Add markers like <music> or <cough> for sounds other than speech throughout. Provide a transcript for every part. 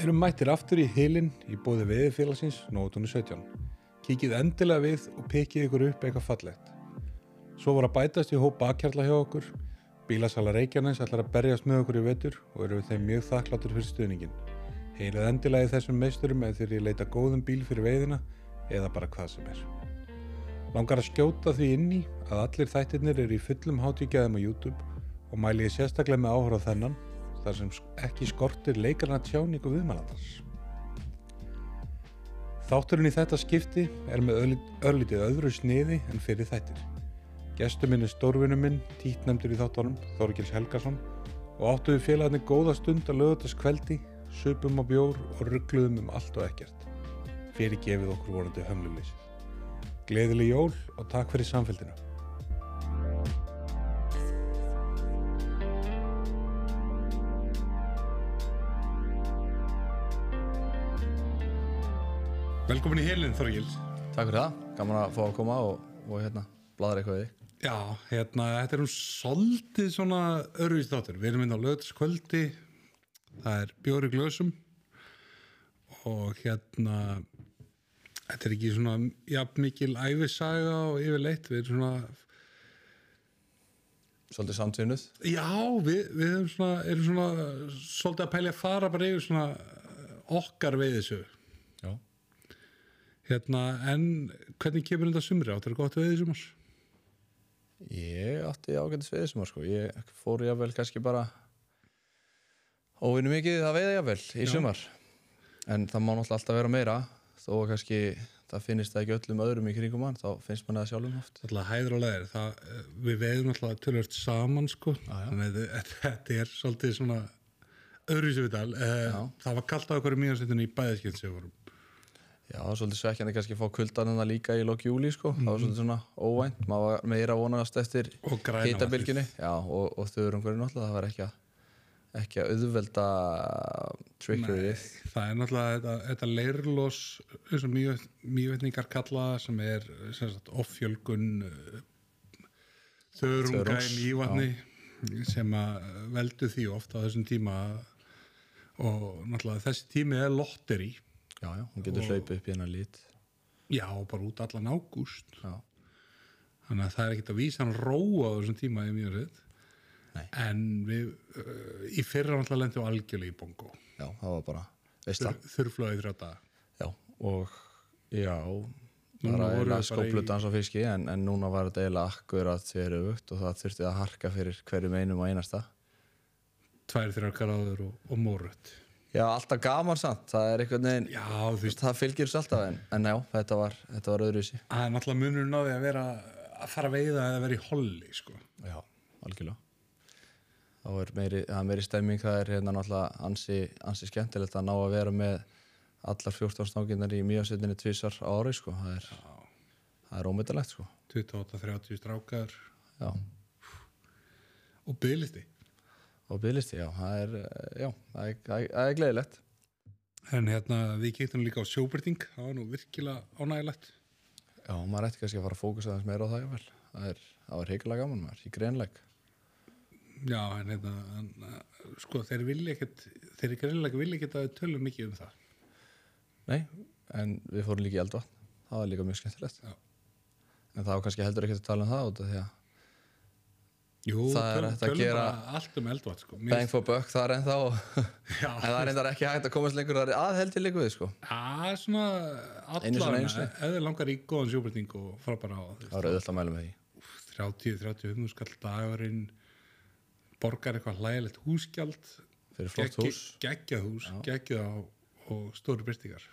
Erum mættir aftur í heilin í bóði veðifélagsins nótunni 17. Kikið endilega við og pekið ykkur upp eitthvað fallegt. Svo var að bætast í hóp bakkjarla hjá okkur. Bílasala Reykjanes ætlar að berjast með okkur í vetur og eru við þeim mjög þakkláttur fyrir stuðningin. Heilið endilega í þessum meisturum ef þeir leita góðum bíl fyrir veiðina eða bara hvað sem er. Langar að skjóta því inn í að allir þættirnir eru í fullum hátíkjaðum á YouTube og mæli ég sérstaklega með áhra þennan þar sem ekki skortir leikarna tjáningu viðmælandars. Þátturinn í þetta skipti er með örlítið öðru sniði en fyrir þættir. Gestur minn er stórvinu minn, títnemdur í þáttunum, Þorgils Helgason og áttu við félagarnir góða stund að lögutast kveldi, supum á bjór og ruggluðum um allt og ekkert. Fyrir gefið okkur vorandi hömluleysið. Gleðileg jól og takk fyrir samfélgina. Velkomin í helin Þorgils. Takk fyrir það, gaman að fá að koma og, og hérna, bladra eitthvað í þig. Já, hérna, þetta er um soldið svona örfist þáttur. Við erum inn á lögðskvöldi, það er bjóri glösum og hérna, þetta er ekki svona jafn mikil æfisaga og yfirleitt, við erum svona, Svolítið samtvinnuð. já, við, við erum svona, erum svona svolítið að pælja að fara bara yfir svona okkar veiðisögu. Já. Hérna, en hvernig kemur þetta sumri áttur? Er gott veiðisumars? Ég átti ágætis veiði sem var sko. Ég fór jáfnvel kannski bara óvinni mikið að veiða jáfnvel í sumar. En það má náttúrulega alltaf vera meira þó að kannski það finnist það ekki öllum öðrum í kringum hann, þá finnst mann það sjálfum oft. alltaf hæður og leðir það, eh, við veiðum alltaf tölvört saman sko að <laughs> þetta- er svolítið svona öðruvísuvital Já. það var kallt á okkur í mjögastundinu í bæðiskinn sem við vorum Já, það var svolítið svekkjandi kannski að fá kuldan það líka í lok júli sko. Það var svolítið svona óvænt, maður var meira vonast eftir hitabilginni. Já, og, og þauður umhverju náttúrulega, það var ekki að, ekki að auðvelda trickerið. það er náttúrulega þetta, þetta leirlós eins og mjögvetningar kalla sem er sem sagt, offjölgun þörunga Þörungs, í mývatni sem að veldu því oft á þessum tíma og náttúrulega þessi tími er lotteri Já, já, hún getur hlaupið upp í hennar lit. já, bara út allan ágúst þannig að það er ekkert að vísa hann róa á þessum tíma í mjög reyð Nei. en við uh, í fyrra náttúrulega lendum við algjörlega í bongo já, það var bara, veist það. þurrflöði þrjá daga Já, og já, bara voru eiginlega í- skóplutans á fiski en, en núna var þetta eiginlega akkurat fyrir aukt og það þurfti að harka fyrir hverjum einum og einasta. tvær þrjár gráður og, og mórrött Já, alltaf gaman samt, það er einhvern veginn, já, veist, það fylgir sér alltaf en, en já, þetta var, þetta var öðruvísi. það er náttúrulega munurinn á því að vera að fara að veiða eða vera í holli sko. Já, algjörlega. Þá er meiri, það er meiri stemming, það er hérna náttúrulega ansi, ansi skemmtilegt að ná að vera með allar 14 snákinnar í mjögsettinni tvísar á ári, sko. Það er, það er ómyndalegt, sko. 28-30 strákar Já, og byggðlisti og bygglisti, já, það er, eh, já, það er, það er, það er gleðilegt. en hérna við kíktum líka á sjóbyrting það var nú virkilega ánægilegt Já, maður ætti kannski að fara að fókusa aðeins meira á það, jável. Það er, það var heikulega gaman, maður, í greinleik. já, en hérna en, uh, sko, þeir vilja ekkert þeir greinlega vilja ekkert að tölum mikið um það Nei, en við fórum líka í eldvatn. Það var líka mjög skemmtilegt. Já. En það var kannski heldur ekki að tala um það út af því að Jú, Það er hægt að gera- allt um eldvat sko. Bang for buck það er ennþá. <laughs> Já. <laughs> en það er ennþá ekki hægt að komast lengur það er aðheldi líka við sko. Já, svona Einu sinni, allan, eða langar í góðan sjóbyrting og fara bara á það var auðvitað að mæla með því. 30-35 skall dagurinn borgar eitthvað hlægilegt húsgjald. Fyrir flott hús. geggjað hús, geggjað og stóri byrtingar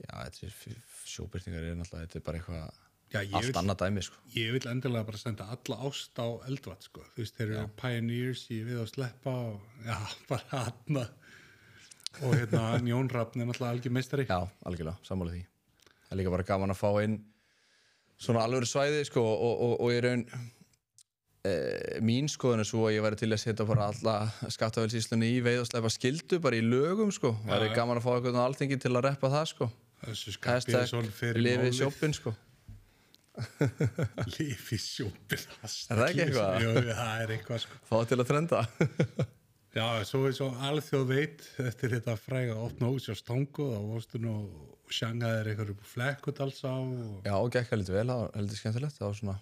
já, þetta er sjóbyrtingar er náttúrulega þetta er bara eitthvað Já, ég allt vil, annað dæmi sko. ég vil endilega bara senda alla ást á eldvat sko. þú veist, þeir eru pioneers í við að sleppa og já, <laughs> bara aðna og hérna <laughs> Jón Rafn er náttúrulega algjör meistari. Já, algjörlega, sammála því. Það er líka bara gaman að fá inn svona alveg svæði sko og, og, og ég raun e, mín skoðun er svo að ég væri til að setja bara alla skattafelsíslunni í veið og sleppa skildu bara í lögum sko. Það er gaman að fá eitthvað á alþingi til að reppa það sko. Þessu Skarpíðsson hashtag fyrir lifið málið. sjóppin sko <laughs> Lifi sjópin Er það ekki eitthvað? Jú, það er eitthvað sko. Fá til að trenda. <laughs> Já, svo er svo alþjóð veit eftir þetta fræga opna hús á Stangu þá varstu nú og sjangaðir eitthvað upp á Flekkudalsá og... Já, og gekk heldur vel, það var heldur skemmtilegt það var svona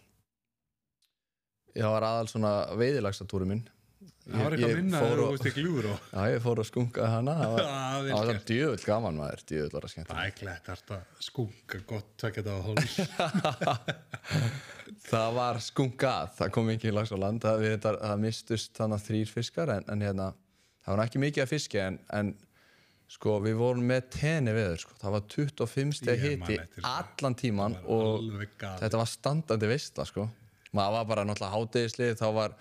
ég var aðal svona veiðilagstatúri minn Það var eitthvað minna þegar þú veist í gljúr og... <laughs> Já, ég fór að skunga hana. Það var, <laughs> það var djöfull gaman maður. Djöfull var það skemmtilegt. Það er klætt þetta skunga gott tvekja þetta á hóls. <laughs> Það var skungað, það kom ekki lags á land. Það, við, þetta, það mistust þannig þrýr fiskar en, en hérna, það var ekki mikið að fiski en, en sko við vorum með tenni veður sko. það var 25 steg hiti allan tíman Það var og þetta var standandi veistla sko. maður var bara náttúrulega hátegislið þá var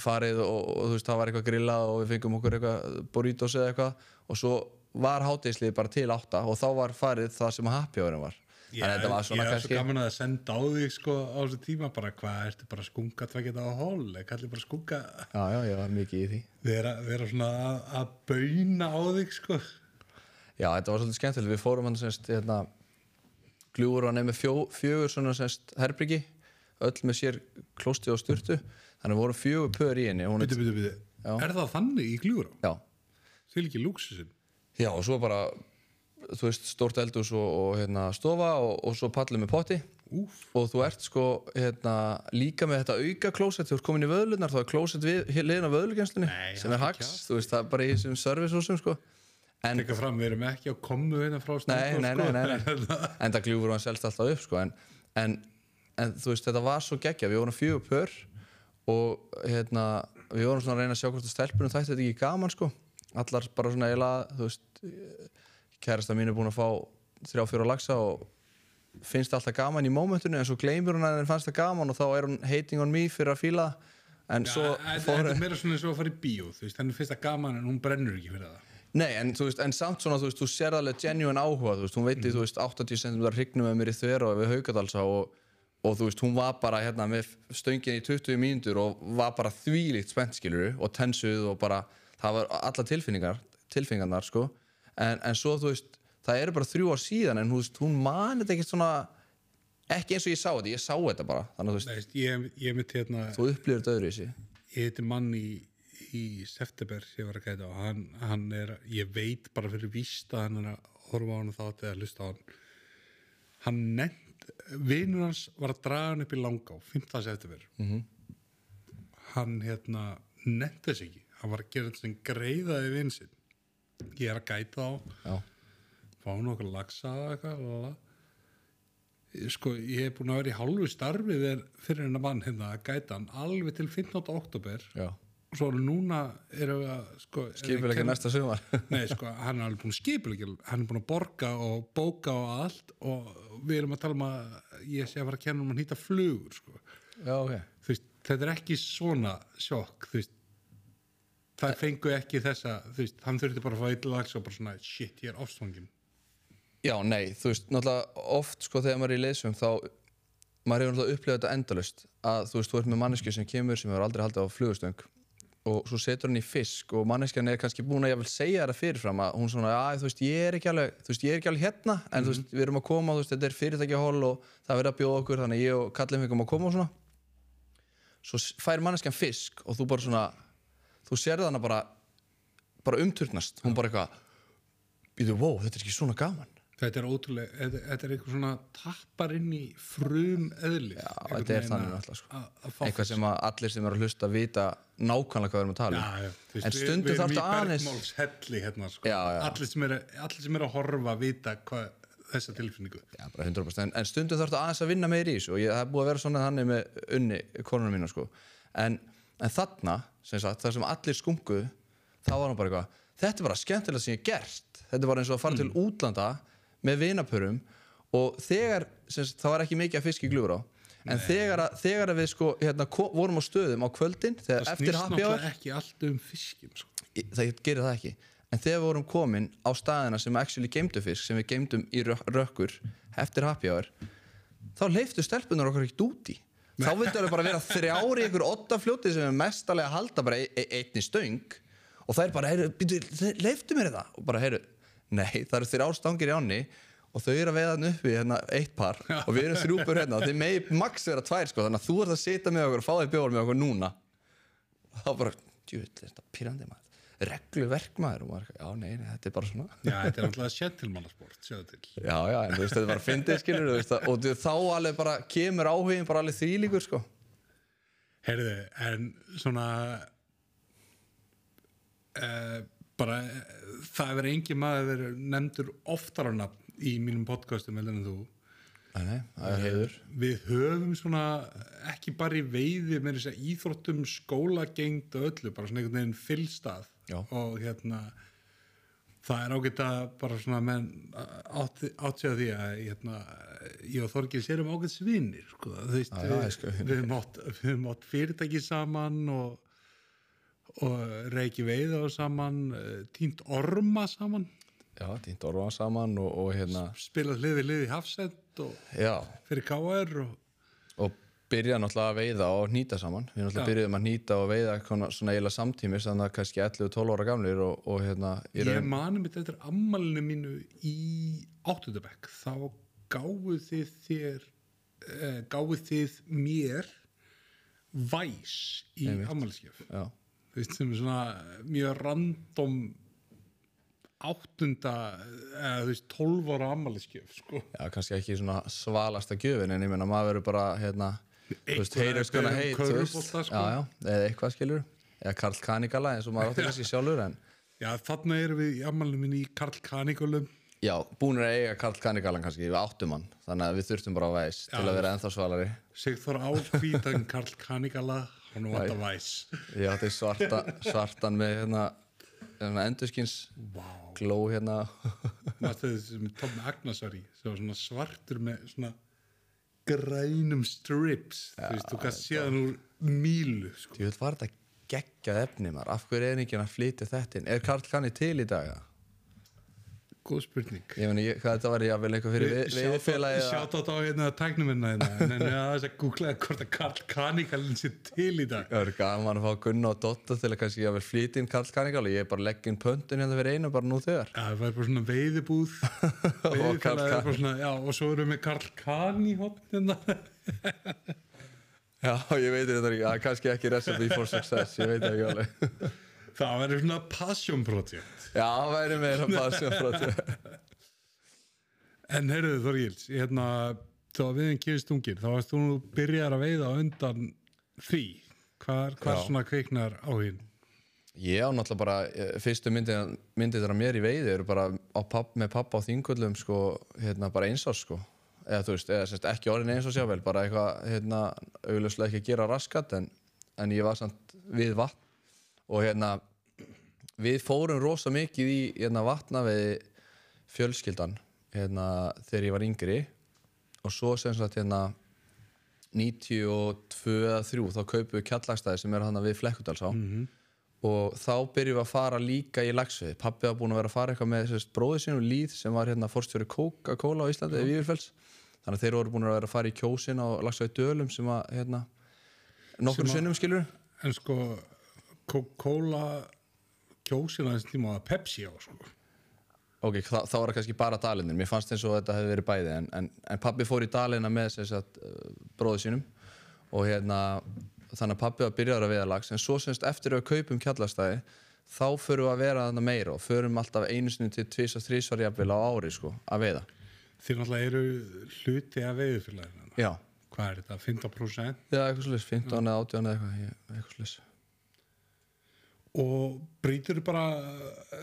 farið og, og þú veist það var eitthvað grillað og við fengum okkur eitthvað burritos eða eitthvað. Og svo var hátegislið bara til átta og þá var farið það sem happy hourinn var. Ég er svo gaman að senda á þig sko á þessu tíma bara hvað ertu bara að skunga þetta á hól kallir bara að skunga. Já já ég var mikið í því. Vera, vera svona að, að bauna á þig sko. Já, þetta var svolítið skemmtilegt. Við fórum hann semst, hérna, gljúur var nefnir fjögur svona semst herbyggi, öll með sér klósti og styrtu. Þannig við vorum fjögur pör í henni. Byttu, byttu, byttu. Er það þannig í gljúra? já. Því ekki lúksusin já, og svo bara, þú veist, stórt eldús og, og hérna, stofa og, og svo pallið með potti. Úf, Og þú ert sko hérna, líka með þetta auka klósett, þú ert komin í vöðlunar, þá er klósett liðin á vöðlugjenslinni, sem er hags, þú veist, það er bara í þessum servicehúsum, sko. En, tekka fram, við erum ekki á komu hérna frá Stanko nei, nei, nei, nei. <laughs> en það gljúfur hann selst alltaf upp sko. en, en, en þú veist þetta var svo geggja við vorum fjögur pör og hérna, við vorum svona að reyna að sjá hvort að stelpunum þætti þetta ekki gaman sko. allar bara svona eiginlega þú veist, kærasta mín er búin að fá þrjá fjóra lagsa og finnst alltaf gaman í mómentinu en svo gleymur hún að henni fannst það gaman og þá er hún hating on me fyrir að fíla en svo Þetta fór er meira svona eins og að fara í bíó þú veist, henni finnst það gaman en hún brennur ekki fyrir það Nei, en, veist, en samt svona, þú veist, þú sér alveg genuine áhuga, þú veist, hún veit, þú veist, 80 cm hrygnum með mér í þverja og við Haugadalsa og, og þú veist, hún var bara hérna með stöngin í 20 mínútur og var bara þvílíkt spennt, skiluru, og tensuð og bara, það var alla tilfinningar, tilfinningarnar, sko, en, en svo, þú veist, það eru bara þrjú ár síðan, en veist, hún mani þetta ekkert svona, ekki eins og ég sá þetta, ég sá þetta bara, þannig að þú veist, Nei, ég, ég mitt hérna þú upplifir þetta öðru í sig. ég heiti mann í, í september sem var að gæta og hann, hann er, ég veit bara fyrir víst að hann að horfa á hann og þátt eða hlusta á hann. Hann nefnt, vinur hans var að draga hann upp í langá, 15. september -hmm. hann hérna nefnt þess ekki, hann var að gera sem greiðaði vinn sinn ég er að gæta á Já, fá lagsa og eitthvað lala. sko, ég hef búin að vera í hálfu starfi fyrir hennar mann hérna að gæta hann alveg til 15. oktober já, svo núna erum við að sko, skipil ekki næsta sumar. <laughs> Nei, sko, hann er alveg búin að skipulegja hann er búin að borga og bóka og allt og við erum að tala um að ég sé að fara að kenna um að nýta flugur sko. já, ok. Þú veist, þetta er ekki svona sjokk veist það fengu ekki þessa, veist, hann þurfti bara að fá eitthvað lags og bara svona, shit, ég er ofsvangin Já, nei, þú veist, náttúrulega oft sko þegar maður er í leysum þá maður hefur náttúrulega upplifað þetta endalust að þú veist, þú ert með manneski sem kemur sem hefur aldrei haldið á flugustöng og svo setur hann í fisk og manneskjan er kannski búin að ég vil segja þetta fyrirfram að hún svona, að þú veist, ég er ekki alveg þú veist, ég er ekki alveg hérna, en þú veist, við erum að koma þú veist, þetta er fyrirtækjahól og það verður að bjóða okkur þannig ég og kallið fengum að koma og svona. Svo fær manneskjan fisk og þú bara svona þú sérði hana bara bara umturnast, hún bara eitthvað býðu, wow, þetta er ekki svona gaman Þetta er ótrúlega, þetta, þetta er eitthvað svona tappar inn í frum eðlið. Já, þetta er þannig náttúrulega sko. Að eitthvað sem að allir sem eru að hlusta vita nákvæmlega hvað við erum að tala um Já, já, þú veist, en við- stundum við erum í aðeins bergmálshelli hérna, sko. Já, já. Allir, sem eru, allir sem eru að horfa vita hvað þessa tilfinningu. já, bara 100% en, en stundum þarftu aðeins að vinna meir í þessu og ég, er búið að vera svona þannig með unni konunum mína sko. en, en þarna sem sagt, þar sem allir skunguðu þá var hann bara eitthvað þetta er bara skemmtilega sem ég hef gert þetta er bara eins og að fara til útlanda með vinapörum og þegar sem sagt, það var ekki mikið að fisk í glúur á. En þegar, að, þegar að við sko, hérna, vorum á stöðum á kvöldin Það snýst náttúrulega ekki allt um fiskin, sko. Það gerir það ekki. En þegar við vorum komin á staðina sem actually geimdu fisk sem við geimdum í rök- rökkur eftir happy hour þá leiftu stelpunar okkur ekkert úti þá vildu það bara vera þrjári ykkur åtta fljóti sem er mestalega að halda bara e e einni stöng og það er bara, heyru, býtu, leiftu mér það og bara, heyru, nei, það eru þrjár stangir í ánni og þau eru að veiða hann uppi hérna eitt par og við erum þrjúpur hérna. Og þeir megi max vera tvær sko þannig að þú ert að sita með okkur og fá þér bjóður með okkur núna. Og þá bara, djúvill, þetta pyrrandi maður? Regluverkmaður og maður, já, nei, nei, þetta er bara svona. Já, þetta er alltaf sjentilmannasport, sjáðu til. já, já, en þú veist, þetta er bara fyndið skilur þú veist, og þú- þá alveg bara kemur áhugin bara alveg þvílíkur, sko. Heyrðu, en svona uh, bara það hefur engin maður nefndur oftar á nafn í mínum podcastum heldur en þú. nei, heiður Við höfum svona ekki bara í veiði með þess að íþróttum skólagengd og öllu, bara svona einhvern veginn fyllstað Já. og hérna það er ágætt að bara svona menn að því að hérna, ég og Þorgils erum ágætt svinir sko. þú veist, sko. við höfum átt fyrirtæki saman og, og reiki veiða saman eh, týnt orma saman. Já, týnt orðan saman og, og hérna, spilað hlið við hlið í hafsend og já. fyrir KR og og byrja náttúrulega að veiða og nýta saman. Við náttúrulega Já. byrjuðum að nýta og veiða svona, eiginlega samtímis þannig að kannski 11-12 ára gamlir og, og hérna Ég raun, mani mitt eftir ammalinu mínu í áttundabæk þá gáfuð þið þér uh, gáfuð þið mér væs í ammaliskef já, veist sem er svona mjög random áttunda eða þú veist tólf ára ammaliskef sko. já, kannski ekki svona svalasta gjöfin en ég meina maður verður bara hérna, þú veist, að skona heit þú veist. sko. já, já, eða eitthvað skilur eða Karl Kanigala eins og maður átti kannski sjálfur en Já, þarna erum við í ammalinu mínu í Karl Kanigulum já, búinir að eiga Karl Kanigalan kannski við áttum hann, þannig að við þurftum bara að væs til að vera ennþá svalari Sigþór Álhvítan Karl Kanigala var þetta væs ég átti svarta, svartan með hérna, hérna endurskins wow. gló hérna Mástu þessi sem Tom Agnes var í sem var svona svartur með svona grænum strips þú veist, þú kannski séðan úr mílu sko. Ég veit, var þetta geggjað efni maður, af hverju er ekki að flytja þetta inn? Er Karl Kanni til í dag? eða? Góð spurning. Ég meni, ég, hvað þetta var ég að vel eitthvað fyrir veiðfélagi eða... sjátt á þetta á hérna tæknuminna hérna. En en ég aðeins að googla hvort að Karl Kanigalinn sé til í dag. Það er gaman að fá Gunna og Dotta til að kannski að vel flytja inn Karl Kannigal og ég er bara að leggja inn pöntun hérna fyrir einu bara nú þegar. Já, það var bara svona veiðibúð. <laughs> Er bara svona, já, og svo erum við með Karl hérna <laughs> Já, ég veit þetta það er kannski ekki recipe for success, ég veit það ekki alveg. <laughs> það verður svona passion project Já, það væri meira passion þetta. <laughs> En heyrðu Þorgils, hérna, þá við erum kyrist ungir, þá varst þú nú byrjar að veiða á undan því. Hvar Já. svona kveiknar áhugin? Ég á náttúrulega bara, eh, fyrstu myndið myndi þeirra mér í veiði eru bara á papp, með pappa á þingullum sko, hérna bara einsás sko eða þú veist, eða semst ekki orðin eins og sjável bara eitthvað, hérna, augljóslega ekki að gera raskat en, en ég var samt við vatn og hérna við fórum rosa mikið í hérna vatnaveði fjölskyldan hérna þegar ég var yngri. Og svo sem sagt hérna 92 eða 3 þá kaupum við kjallagstæði sem er hann við Flekkudalsá. Og þá byrjum við að fara líka í lagsveið pappi var búin að vera að fara eitthvað með sérst, bróðið sínum Líð sem var hérna forstjóri Coca-Cola á Íslandi eða Vífurfells þannig að þeir voru búin að vera að fara í kjósin á lagsveið Dölum sem að hérna nokkur að- sinnum skilur En sko, Coca-Cola kjósina þessum tíma að Pepsi á, sko. ok, þá, þá var það kannski bara dalinir mér fannst eins og þetta hefði verið bæði en, en, en pappi fór í dalina með sérst, bróðið sínum og hérna þannig að pappi var byrjaður að veiða lags en svo semst eftir að við kaupum kjallastæði þá förum við að vera þarna meira og förum alltaf einu sinni til tvís og þrísvar jafnvel á ári sko, að veiða Þið náttúrulega eru hluti af veiðufélagina. já, Hvað er þetta? 15%? já eitthvað slis, 15 eða 18 eða eitthvað, ég- eitthvað slis Og brýtur bara,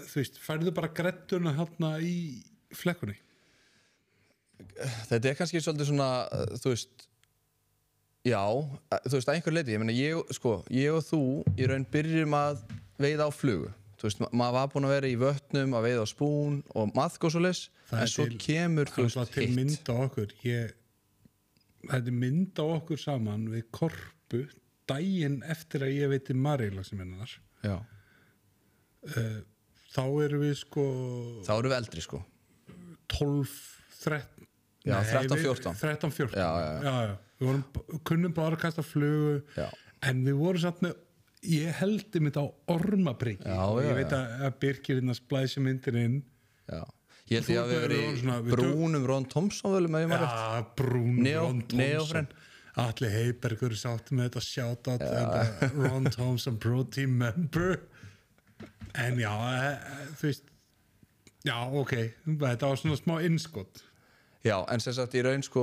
þú veist, færðu bara grettuna hérna í flekkunni? þetta er kannski svolítið svona uh, þú veist já, uh, þú veist, að einhver leiti ég, meina, ég, sko, ég og þú í raun byrjum að veiða á flugu þú veist, ma maður var búin að vera í vötnum að veiða á spún og maðk og svo Það en er svo til- kemur, Það þú er veist, hitt mynd á okkur. Ég, þetta er mynd á okkur saman við korpu daginn eftir að ég veiti Marila sem hennar. Já, Þá erum við sko þá erum við eldri, sko 12, 13, Já, Nei, 13, við- 14. 13, 14. Já, já, já. já. Við vorum, kunnum bara að kasta flugu Já. en við vorum satt með ég heldi mitt á ormapriki ég veit að, að Birkir inn að splæsi myndir inn já ég held ég að við tök- brúnum Ron Thompson völum að ég maður rétt Já, Brún Neo- Ron. Thompson Alli Heibergur er sátt með þetta shoutout uh, Ron Thompson pro team member. En já, e, e, þú veist já, ok, þetta var svona smá innskott Já, en sem sagt í raun sko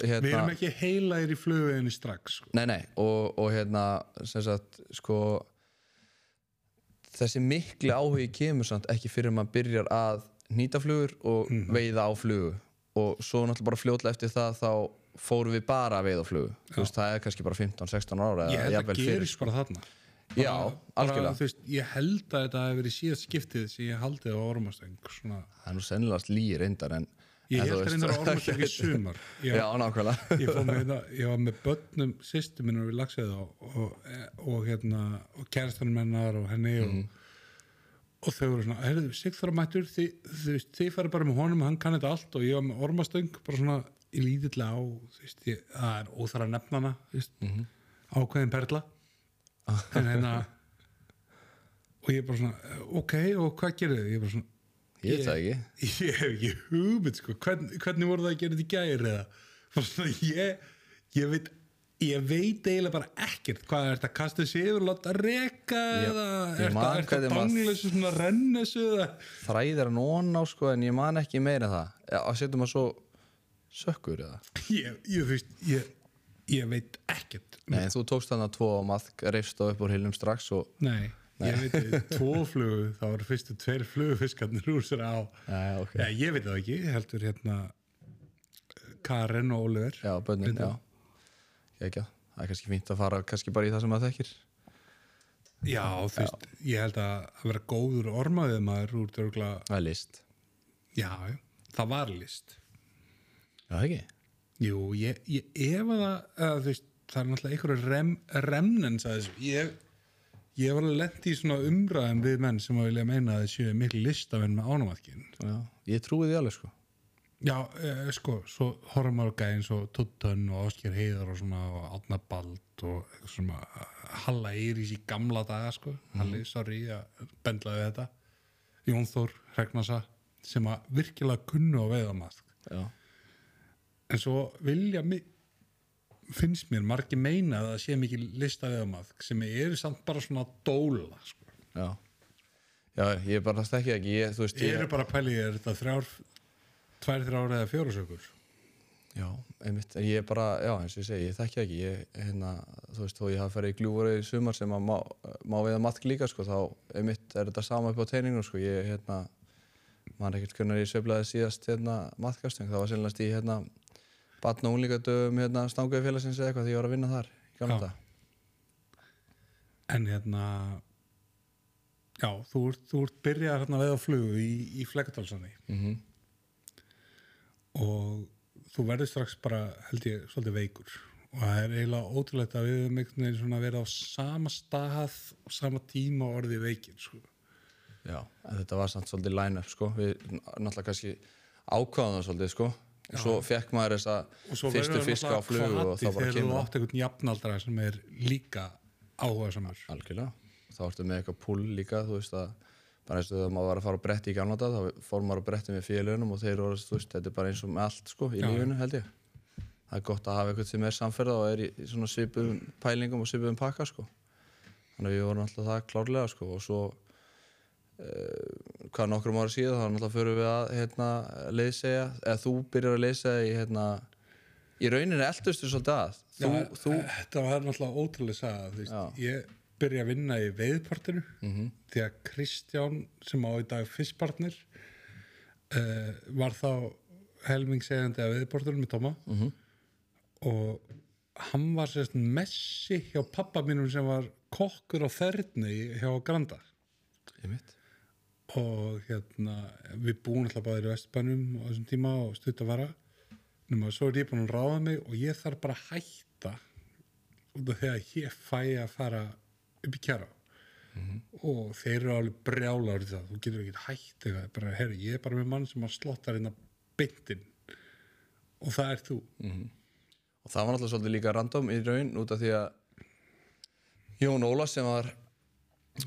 hérna, við erum ekki heilaðir í flugveginni strax sko. Nei, nei, og, og hérna sem sagt, sko þessi mikli áhugi kemur samt ekki fyrir maður byrjar að nýta flugur og veiða á flugu. Og svo náttúrulega bara fljótlega eftir það þá fórum við bara að veiða á flugu þú veist, það er kannski bara 15-16 ára ég held að fyrir. gerist bara þarna. Já, bara, algjörlega. þú veist, ég held að þetta hefur verið síðast skiptið sem ég haldið á ormastöng svona. Það er nú sennilegast líi reyndar en ég held að reyndar á ormastöng í <laughs> sumar. Ég, Já, nákvæmlega. Ég, hérna, <laughs> ég var með börnum sýstu minnur við lagsið og, og, og, hérna, og kærastanum hennar og henni og, og þau voru svona, heyrðu, Sigþóra mættur þið, þið, veist, þið farið bara með honum, hann kann þetta allt. Og ég var með ormastöng, bara svona í lítillega á, veist, ég, það er óþara að nefna hana, þú veist, ákveðin perla. En hérna og ég bara svona, ok, og hvað gerir þið? Ég bara svona, Ég veit það ekki. Ég hef ekki hugmynd sko. Hvern, hvernig voru það að gera þetta í gæri eða? Ég, ég veit ég veit eiginlega bara ekkert hvað er þetta að kasta þessi yfir láta reka Ég- eða ég er þetta maður- bangleysu svona rennesu Þræðir hann ón á sko en ég man ekki meira það. Að setjum að svo sökkur eða? Ég, ég, veist, ég, ég veit ekkert Nei, en þú tókst hann að tvo og maðk reifst á upp úr hilnum strax og Nei, ég veit ekki, <laughs> tvo flugu þá eru fyrstu tveir flugufiskarnir úr sér á. Já, ok. Já, ég veit það ekki, heldur hérna Karen og Oliver. Já, bönnin, já. Ekki, það er kannski fínt að fara kannski bara í það sem maður þekkir. Já, þú veist, ég held að að vera góður ormaðið maður úr dörgla, Það er list. Já, það var list. Já, ekki? Jú, ég, ég ef að það, að, þú veist, það er náttúrulega einhverju rem, remnens að þessu. Ég, ég var alveg lent í svona umræðum við menn sem að vilja meina að þessu miklu listamenn með ánumæðkinn. Já, ég trúi því alveg sko Já, eh, sko, svo horfum maður gæði eins og Tuttun og Ásker Heiðar og svona og Átna Bald og svona uh, Halla Eiris í gamla daga, sko Halli, sorry, að bendlaði þetta Jón Þór Regnasa sem að virkilega kunnu á veiðamask Já, en svo vilja mi- finnst mér margir meina að það sé mikið lista veiðamask sem eru samt bara svona dóla, sko. Já. Já, ég bara þekki það ekki. Ég, veist, ég eru bara pælið, er þetta þrjár tvær, þrjár eða fjórasökur Já, einmitt, en ég bara, já, eins og ég segi, ég þekki það ekki. Ég, hérna, þú veist, þó ég hafa ferið í gljúfur í sumar sem að má, má veiða matk líka, sko, þá, einmitt, er þetta sama upp á teiningu, sko, ég, hérna man ekkert hvernig ég sveiflaði síðast, hérna, matkastung, það var sérlega í, hérna batna og unglingadöfum, hérna, stanguði félagsins eða eitthvað því ég var að vinna þar, í gamla þetta en hérna já, þú ert, þú ert byrjað hérna veið á flugu í, í Flekkadalsanni mm og þú verður strax bara held ég svolítið veikur. Og það er eiginlega ótrúlegt að við höfum einhvern veginn svona verið á sama stað og sama tíma og orðið veikir sko. Já, þetta var samt svolítið line-up, sko, við náttúrulega kannski ákváðum það svolítið, sko og svo fekk maður þessa og svo fyrstu verður fiska á flugu og þá bara þegar þú kemur það. átt einhvern jafnaldra sem er líka áhuga samar Algjörlega. Þá ertu með eitthvað pull líka, þú veist að bara eins og þegar maður var að fara á bretti í gamla dag þá fór maður á bretti með félögunum og þeir voru, þú veist, þetta er bara eins og með allt sko í Já. lífinu held ég. Það er gott að hafa eitthvað sem er samferða og er í í svona svipum pælingum og svipum pakka sko. Þannig að við vorum alltaf það klárlega sko og svo hvað nokkrum ára síðan þá náttúrulega förum við að hérna, leiðsegja, eða þú byrjar að leiðsegja í hérna, í rauninni eldustu svolítið að. Þú, Já, þú, þetta var náttúrulega ótrúlega Já. ég byrja að vinna í veiðpartinu Mhm. því að Kristján sem á í dag fyrstpartnir uh, var þá helmingsegandi að veiðpartinu með Tóma Mhm. og hann var sérst messi hjá pappa mínum sem var kokkur á ferni hjá Granda ég mitt. Og hérna við búum alltaf báðir í Vestbænum á þessum tíma og stutt að vara. Nema svo er ég búin að ráða mig og ég þarf bara að hætta út af að ég fæ að fara upp í kjara og þeir eru alveg brjálar í það, þú getur ekki hætt eitthvað, bara, herri, ég er bara með mann sem að slottar inn að beintin og það er þú. Og það var náttúrulega svolítið líka random í raun út af því að Jón Óla sem var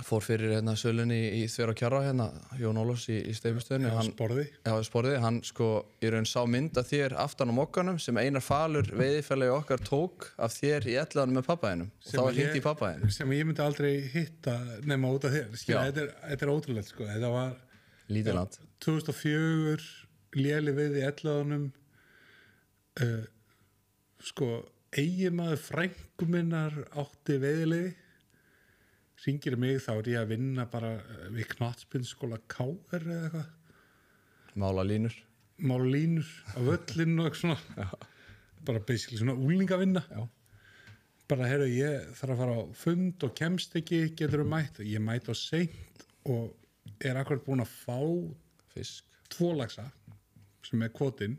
fór fyrir hérna sölunni í, Þver og Kjara hérna, Jón Ólafs í, í steifustöðinu hann, sporði. Já, sporði, hann sko í raun sá mynd af þér aftan á mokkanum sem einar falur veiðifælagi okkar tók af þér í ellanum með pappaðinum og þá hýtt í pappaðinu sem ég myndi aldrei hitta nema út af þér. Skilja, Já. þetta, er, þetta er ótrúlegt sko. þetta var lítið land. 2004 léli við í ellaðunum uh, sko eiginmaður frængu minnar átti veiðilegi ringir mig þá er ég að vinna bara eh, við knattspinnskóla KR eða eitthvað. Mála línur. Mála línur á völlinu og eitthvað svona. Bara basically svona úlingavinna bara heyrðu ég þarf að fara á fund og kemst ekki, getur þú mætt? Ég mætt á seint og er akkurat búin að fá fisk. tvo lagsa sem er kvotinn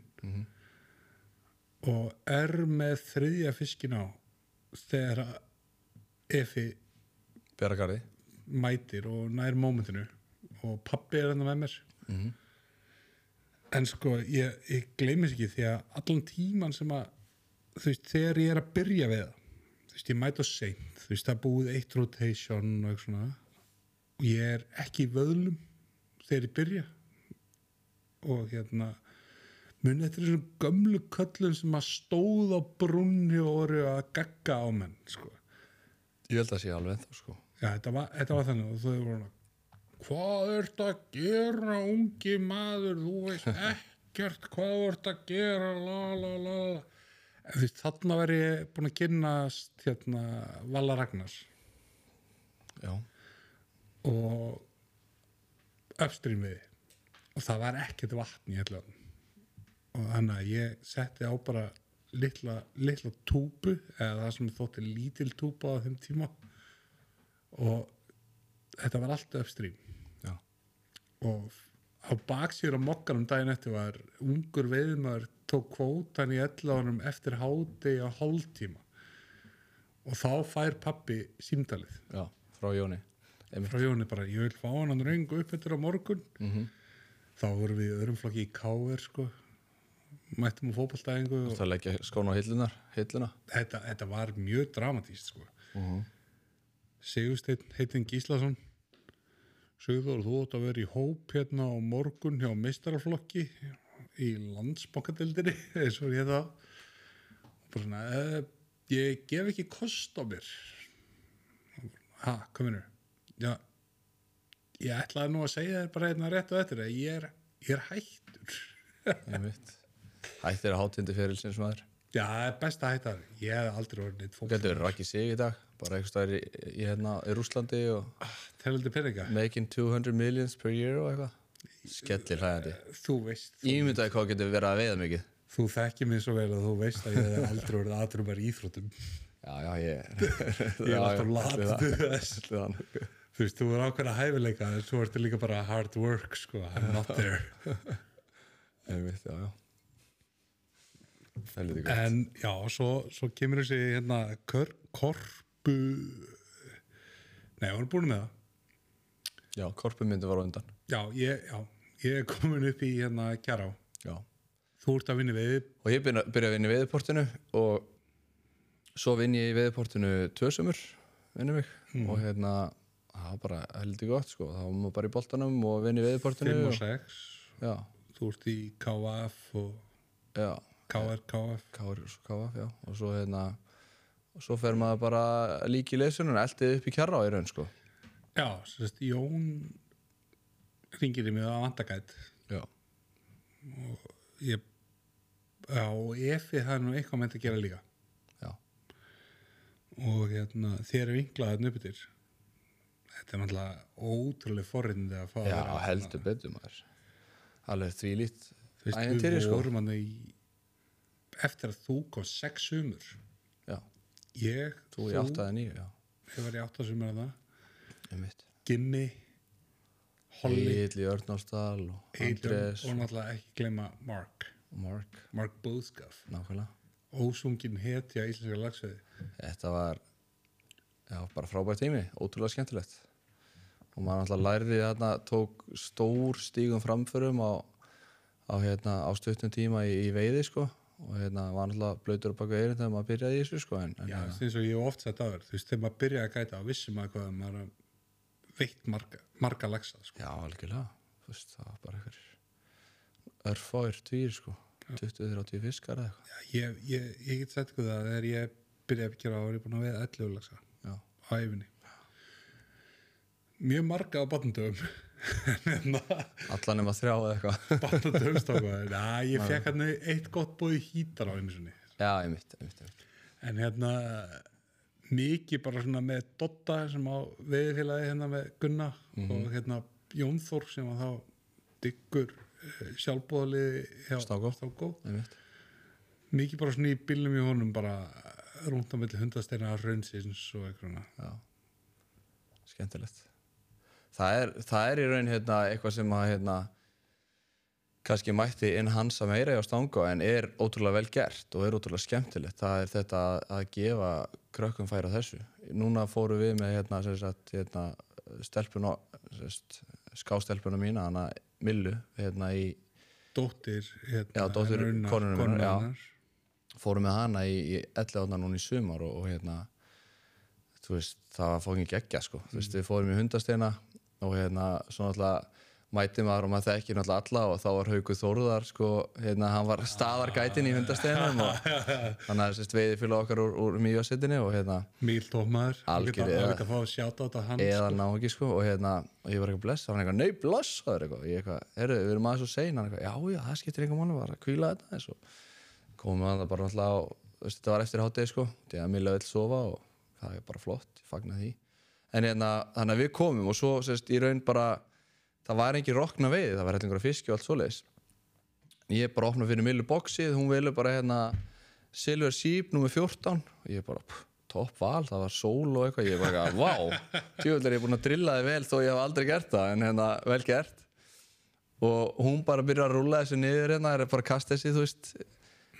og er með þriðja fiskin á þegar að Efi Björgarði mætir og nær mómentinu. Og pappi er hann með mér. Mhm. en sko ég, ég gleymis ekki því að allan tíman sem að þú veist þegar ég er að byrja við það þú veist ég mæti á seint þú veist það búið eitt rotation og eitthvað svona og ég er ekki í vöðlum þegar ég byrja. Og hérna muni eftir þessum gömlu köllum sem að stóð á brunni og voru að gagga á menn sko. Ég held að sé alveg ennþá sko Já, þetta var, þetta var þannig og þau voru hana Hvað ert að gera, ungi maður? Þú veist <laughs> ekkert hvað ert að gera la la la en veist, þarna var ég búin að kynnast hérna Vala Ragnars. Já, og upstream við. Og það var ekkert vatn í hellu og þannig að ég setti á bara litla, litla túbu eða það sem þótti lítil túba á þeim tíma og þetta var allt upstream já, og á baksýr á mokkanum daginn eftir var ungur veiðmaður tók kvótan í elláðunum eftir hádegi á hálftíma og þá fær pappi símdalið já, frá Jóni Einmitt. frá Jóni bara, ég vil fá hann röngu upp eftir á morgun Mhm. þá vorum við í öðrum flokki í K.R. sko mættum á fótballstæðingu og það leggja skóna á hillunar hilluna þetta, þetta var mjög dramatíst sko Mhm. Sigursteinn heitinn Gíslason. Sigurður, þú átt að vera í hóp hérna á morgun hjá meistaraflokki í landsbankadeildinni <laughs> eins og ég það. Og bara svona, uh, ég gef ekki kost á mér. Ha, minnur já, ég ætlaði nú að segja þér bara hérna rétt og eftir að ég er, ég er hættur. <laughs> Einmitt. hættir að hátindi ferilsins maður. Já, það er best að hætta. Þér ég hef aldrei orðið neitt fólk. Getur verið rakið sig í dag bara einhvers staðar í, í, hérna, í Rúslandi og telandi peninga, making 200 millions per year og eitthvað. Skellir hlæðandi þú veist ímyndaði hvað getur verið að veiða mikið. Þú þekkir mig svo vel að þú veist að ég hef aldrei verið aðrumar í íþróttum. já, já, ég <laughs> Ég er alltaf latið þess. Þú Þú veist, þú er ákveðna hæfileika en svo ertu líka bara hard work, sko. I'm not there. <laughs> Einmitt, já, já. Gott. En já, svo, svo kemur þessi hérna kör, korpu... Nei, hún er búin með það. Já, korpumyndi var á undan Já, ég, já, ég er komin upp í hérna kjara á. Já Þú ert að vinna við Og ég byrja, byrja að vinna í veðurportinu og svo vinn ég í veðurportinu tvö sömur, vinnum mig og hérna, það var bara heldur gott sko, þá var maður bara í boltanum og vinn í veðurportinu 5 og og, 6. Já, Þú ert í KF og KR, KF. svo káaf, já og svo hérna, og svo fer maður bara líki í leysunum, eldið upp í kjarra á í raun sko Já, sérst, Jón ringir í mig að vandagætt. Já, Ég, já, og Efi það er nú eitthvað meint að gera líka. já, og hérna, þér upp yfir þetta er náttúrulega ótrúlega forrindi að fá að já, þarna. heldur betur maður Alveg því lít Þú veist, við sko. vorum hann í eftir að þú kom sex sumur Já, ég, þú já. ég var í átta sumur að það. Gimmi, Holly Egil í Örnársdal og Andrés. og náttúrulega ekki gleyma Mark. Mark, Mark Bóðskaf nákvæmlega. Ósungin hetja íslenska lagsveði Þetta var já, bara frábært tími, ótrúlega skemmtilegt. Og maður alltaf lærði þarna, tók stór stígum framförum á, á, hérna, á stuttum tíma í, í veiði sko og hérna var alltaf blöytur á baka eirinn þegar maður byrjaði í þessu sko en, en Já, hérna, eins og ég hef oft sett aður þú veist, þegar maður byrjaði að gæta á vissum maður hvað maður veitt marga, marga laxa sko. Já, algjörlega. Þú veist, það var bara einhver örfáir týr sko. 20-30 fiskar eða eitthvað. Já, ég, ég, ég get sett ykkur það þegar ég byrjaði að gera ári búin að veiða 11 laxa Já, á æfinni mjög marga á batnundöfum <laughs> allan nema þrjá eða eitthvað. Batnundöfum stáka Já, ég fekk hann eitt gott búið hítar á einu sinni. Já, einmitt, einmitt, einmitt. En hérna mikið bara svona með Dotta sem á veiðfélagi hérna með Gunna og hérna Jón Þór sem að þá diggur sjálfbóðaliði hjá Stákó. Stákó. Mikið bara svona í bílnum í honum bara á milli hundasteina raunsins og eitthvað já. Skemmtilegt Það er, það er í raun hérna, eitthvað sem að hérna, kannski mætti enhansa meira á stanga en er ótrúlega vel gert og er ótrúlega skemmtilegt. Það er þetta að- að gefa krökkum færa þessu. Núna fórum við með hérna, sagt, hérna, stelpuna skástelpuna mína hana Millu hérna í dóttir hérna, dóttir hennar. fórum með hana í, í 11 núna í sumar og, og hérna veist, það var fókin geggja sko. Veist, við fórum í hundasteina og hérna, svo náttúrulega mæti maður og maður þekki náttúrulega alla og þá var Hauku Þórðar sko, hérna, hann var staðargætin í hundasteinum og hann er sérst veiði fyrir okkar úr, úr mjögasettinni og hérna, Míl tómaður Algjör, það eða- að að eða ná ekki sko og hérna, og ég var eitthvað bless, hann eitthvað, nei blessaður eitthvað, ég eitthvað, herru, við erum aðeins og eitthvað, já, já, það skiptir einhver var að kvíla þetta eins og komum við það bara alltaf veist, þetta var eftir hátegi sko, því að Milla það en hérna, þannig að við komum og svo, sérst, í raun bara, það var engin rokna veiði, það var hellingur að fiski og allt svoleiðis. Ég bara opna fyrir Millu boxið, hún vilja bara hérna Silver Sheep nummer 14 og ég bara, topp val, það var sól og eitthvað, ég bara, vá tjóðlega er ég búin að drilla þið vel þó ég hef aldrei gert það. En hérna, vel gert. Og hún bara byrjar að rúlla þessu niður hérna, er bara að kasta þessi, þú veist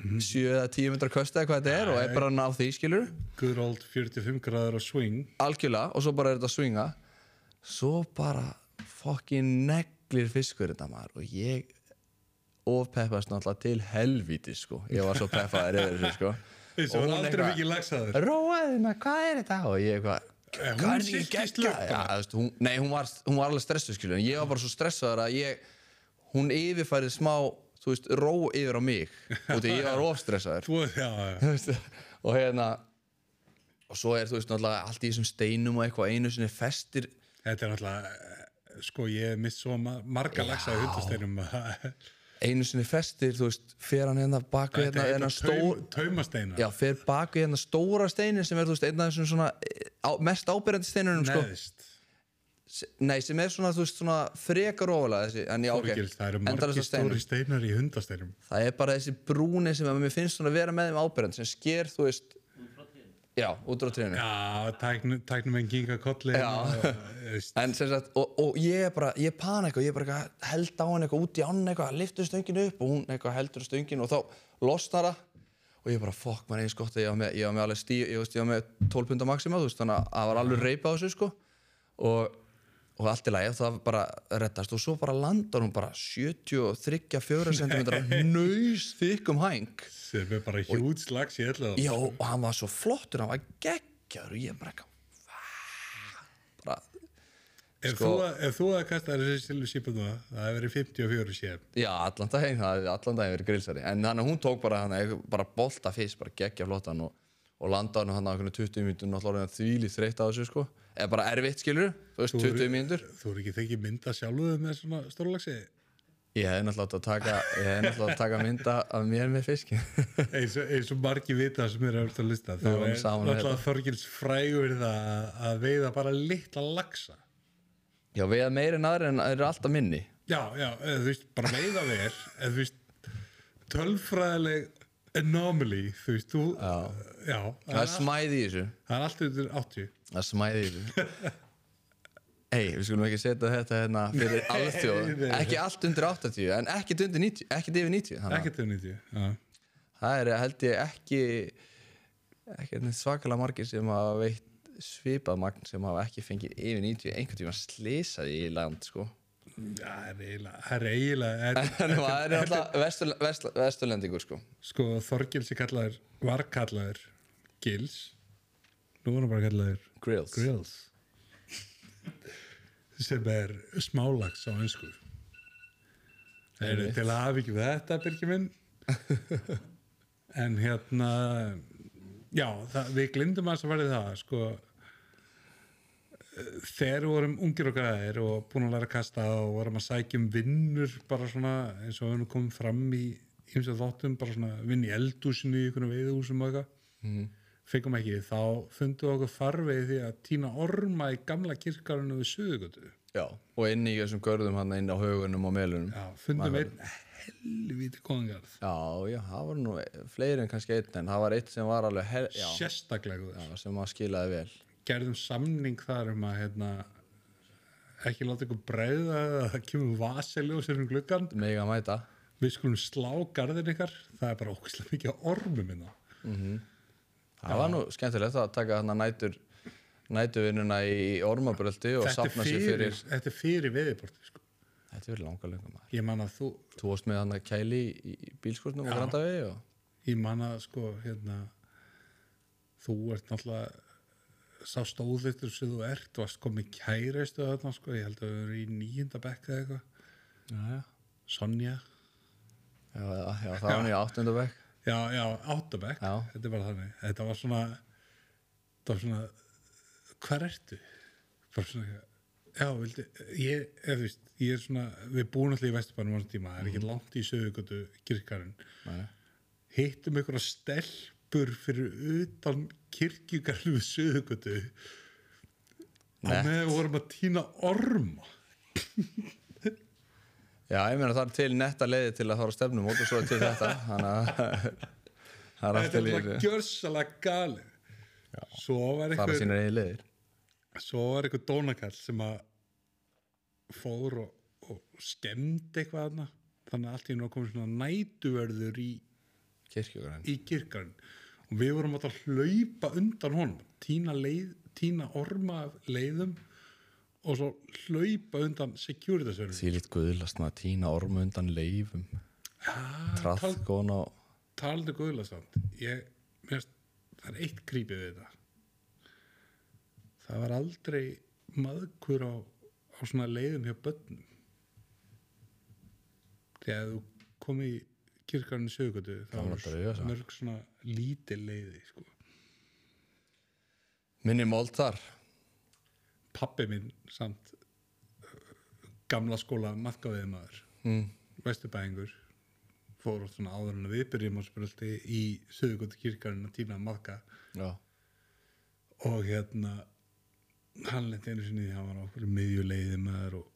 7 eða 10 myndar kösta eitthvað þetta er og er bara að ná því, skilur good old 45 gráður á swing. Algjörlega og svo bara er þetta að swinga. Svo bara fokkin neglir fiskur þetta maður og ég ofpeppast náttúrulega til helvíti sko ég var svo peppaður yfir þessu sko. <laughs> Og Og hann hún aldrei mikið lagsaður róaði mig, hvað er þetta? og ég eitthvað Eh, hún hvað veist, hún, nei, hún var, hún var alveg stressuð skilur en ég var bara svo stressaður að ég hún yfirfærið smá þú veist, ró yfir á mig út af ég var ofstressaður <laughs> og hérna og svo er þú veist náttúrulega allt í þessum steinum og eitthvað einu sinni festir þetta er náttúrulega sko ég hef mist svo ma- marga lagsaði hundasteinum. Að <laughs> einu sinni festir, þú veist, fer hann hérna bak við hérna, hérna stór taumasteina já, fer bak við hérna stóra steinin sem er, þú veist, einn af þessum svona eh, á, mest ábyrjandi steinunum, sko nei, sem er svona, þú veist, svona frekar ofalega þessi, en já, ok. Þorgils, það eru steinum. stóri steinar. í hundasteinum. Það er bara þessi brúni sem að mér finnst svona vera með þeim ábyrjandi sem sker, þú veist já, út frá trénu. Já, tæknum, tæknum en ginga kolli Já. <laughs> En sem sagt, og, og ég er bara, ég pana eitthvað, ég er bara held á hann eitthvað út í ánn eitthvað, liftur stönginu upp og hún eitthvað heldur stönginu og þá losnar það. Og ég bara, fokk, maður eins gott að ég var með, ég var með alveg stíu, ég veist, ég var með 12 pundar veist, þannig að það var alveg reypa á þessu, sko. Og, og allt í lagi, og það bara reddast og svo bara landar hún bara 73-4 cm nöys þykkum hæng. Sem er bara hjút slags í öllu Já, og hann var svo flottur, hann var geggjaður og ég bara eitthvað ef, sko- þú, að- kasta þessi stilu sípun það það hefur verið 54 sér já, allan daginn það daginn verið grilsari en þannig að hún tók bara hann bara bolta fyrst, bara geggja flottan og, og landaði hann á einhvern 20 mínútur náttúrulega þvíli þreytt á þessu sko eða bara erfitt skilur, þú veist, 20 mínútur. þú er ekki þekki mynda sjálfuð með svona stórlagsi ég hefði náttúrulega taka að taka mynda af mér með fiski. Eins eins og margi vita sem eru að lista þá er náttúrulega Þorgils frægur það að- veiða bara litla lagsa já, erum meira en aðri en það eru alltaf minni. Já, já, eða þú veist, bara veiða vel eða þú veist, tölfræðileg anomaly, þú veist, þú já, já það er smæði í þessu. það er allt undir 80 Það smæði í þessu Ei, við skulum ekki setja þetta hérna fyrir alþjóð. Ekki allt undir 80 en ekkert undir 90, ekkert yfir 90 þannig að ekkert undir 90 já. það er held ég ekki neitt svakalega margir sem hafa veitt svipað magn sem hafa ekki fengið yfir 90 einhvern tíma slisaði í land sko. Það er eiginlega það er eiginlega <laughs> það er alltaf vestur, vestur, vesturlendingur sko. Sko Þorgils er kallaður var kallaður Gils. Nú er hann bara kallaður Grills. Grills. Sem er smálags á Einmitt. til að við þetta, Birgir minn. En hérna já, það, við glindum að það verði það sko. Þegar við vorum ungir og græðir og búin að læra að kasta og vorum að sækja um vinnur bara svona eins og við erum komið fram í ýmsa þáttum, bara svona vinn í eldúsinu í einhvern veiðhúsum og eitthvað. Mhm. Fengum ekki, þá fundum við okkur farveið því að týna orma í gamla kirkarinu við Suðugötu Já, og inn í þessum görðum hann inn á haugunum og melunum. já, fundum einn helvíti kongarð Já, já, það var nú fleiri en kannski einn, en það var eitt sem var alveg, hel, já, sérstaklega já, sem að skilaði vel. gerðum samning þar um að hérna, ekki láta ykkur breiða eða það kemur vaseljósir um gluggan Mega mæta. við skulum slá garðin ykkar. Það er bara ókvæslega mikið ormum minna Það var nú skemmtilegt að taka hann nætur, nætuvinnuna í ormabröldi og sapna sér fyrir, þetta er fyrir veðiborti sko. þetta er fyrir langa að þú Þú varst með hann að kæli í, bílskúrnum og grandavegi og... ég man að sko hérna þú ert náttúrulega sá stóðlittur sem þú ert varst komið kæreistu þarna sko ég held að við erum í nýjunda bekk eða eitthvað. Sonja Já, já, það var nú í áttundabæk. Já, já, áttabekk Já. þetta er bara þannig þetta var svona þetta var svona hvar ertu? svona já, vildi, ég, eða, veist, ég er svona við búum allir í Vesturbænum á þessum tíma það er ekki langt í sögugötu kirkarinn Nei. hittum einhverja stelpur fyrir utan kirkjugarlu við sögugötu Nett. með vorum að týna orma <laughs> Já, ég meina það er til netta leiði til að fara á stefnum og svo er til þetta, <laughs> þannig að <laughs> það er allt þetta til í er gjörsalega galið. Var fara einhver sínar eigin leiðir. svo var einhver dónakall sem að fór og, og skemmdi eitthvað þarna. Þannig að allt í nú komið svona nætuverður í, kirkarinn og við vorum að hlaupa undan honum. Tína, leið, tína orma leiðum og svo hlaupa undan securitasverður Því lít guðlast maður að tína ormu undan leifum. Trath tal, góðan á... taldi guðla samt ég, mér, það er eitt grípið við þetta það var aldrei maðkur á, á svona leiðum hjá börnum þegar þú kom í kirkarinn sögötu það var mörg svona lítil leiði sko. Minni mold þar. Pappi minn samt gamla skóla maðkaviðmaður Mm. vesturbæðingur fór svona áður en við byrjum á spröldi í sögötu kirkarinn að týna maðka Já. og hérna hann lenti einu sinni hann var okkur miðjuleiði maður og,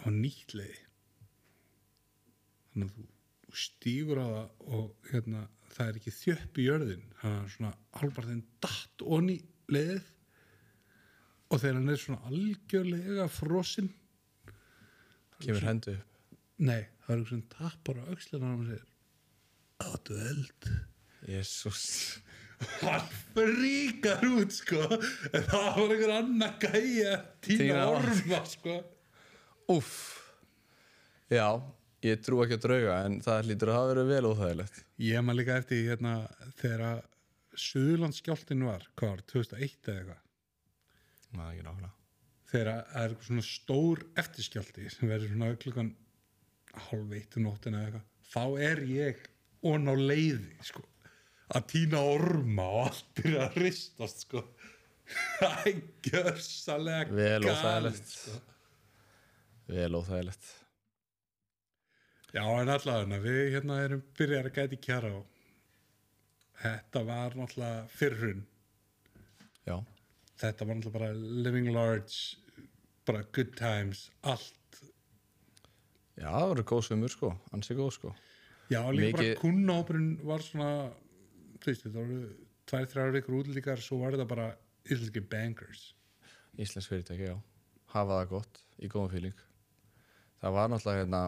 og nýtt leiði þannig að þú, stígur á það og hérna það er ekki þjöpp í jörðin hann er svona albarðin datt onni leiðið og þegar hann er svona algjörlega frosinn Kemur hendu upp. nei, það er sem tappar á öxlina og hann segir áttu eld Jésús. hann fríkar út sko en það var einhver annar gæja tína Tína orma sko Úff. Já, ég trú ekki að drauga en það hlýtur að hafa verið vel óþægilegt. ég maður líka eftir hérna þegar að Suðurlandsskjáltin var hvað var, 2001 eða eitthvað Ná, ekki nákvæmlega. þegar að það er svona stór eftirskjálti sem verður svona klukkan hálf eitt um nóttina eða eitthvað þá er ég on á leiði sko að týna orma og allt byrja að ristast sko <laughs> það er gjörsalega Vel óþægilegt. sko. Vel óþægilegt. Já, en allavega, við hérna erum byrjar að gæti kjara og þetta var náttúrulega fyrrun. Já. Þetta var náttúrulega bara living large, bara good times, allt. Já, það voru góð svimur sko, ansi góð sko. Já, líka bara kunnahópurinn var svona, þú veist, þetta voru tvær, þrjár vikur útlíkar, svo var þetta bara íslenski bankers. Íslensk fyrirtæki, já. Hafa það gott, í góðum fíling. Það var náttúrulega hérna,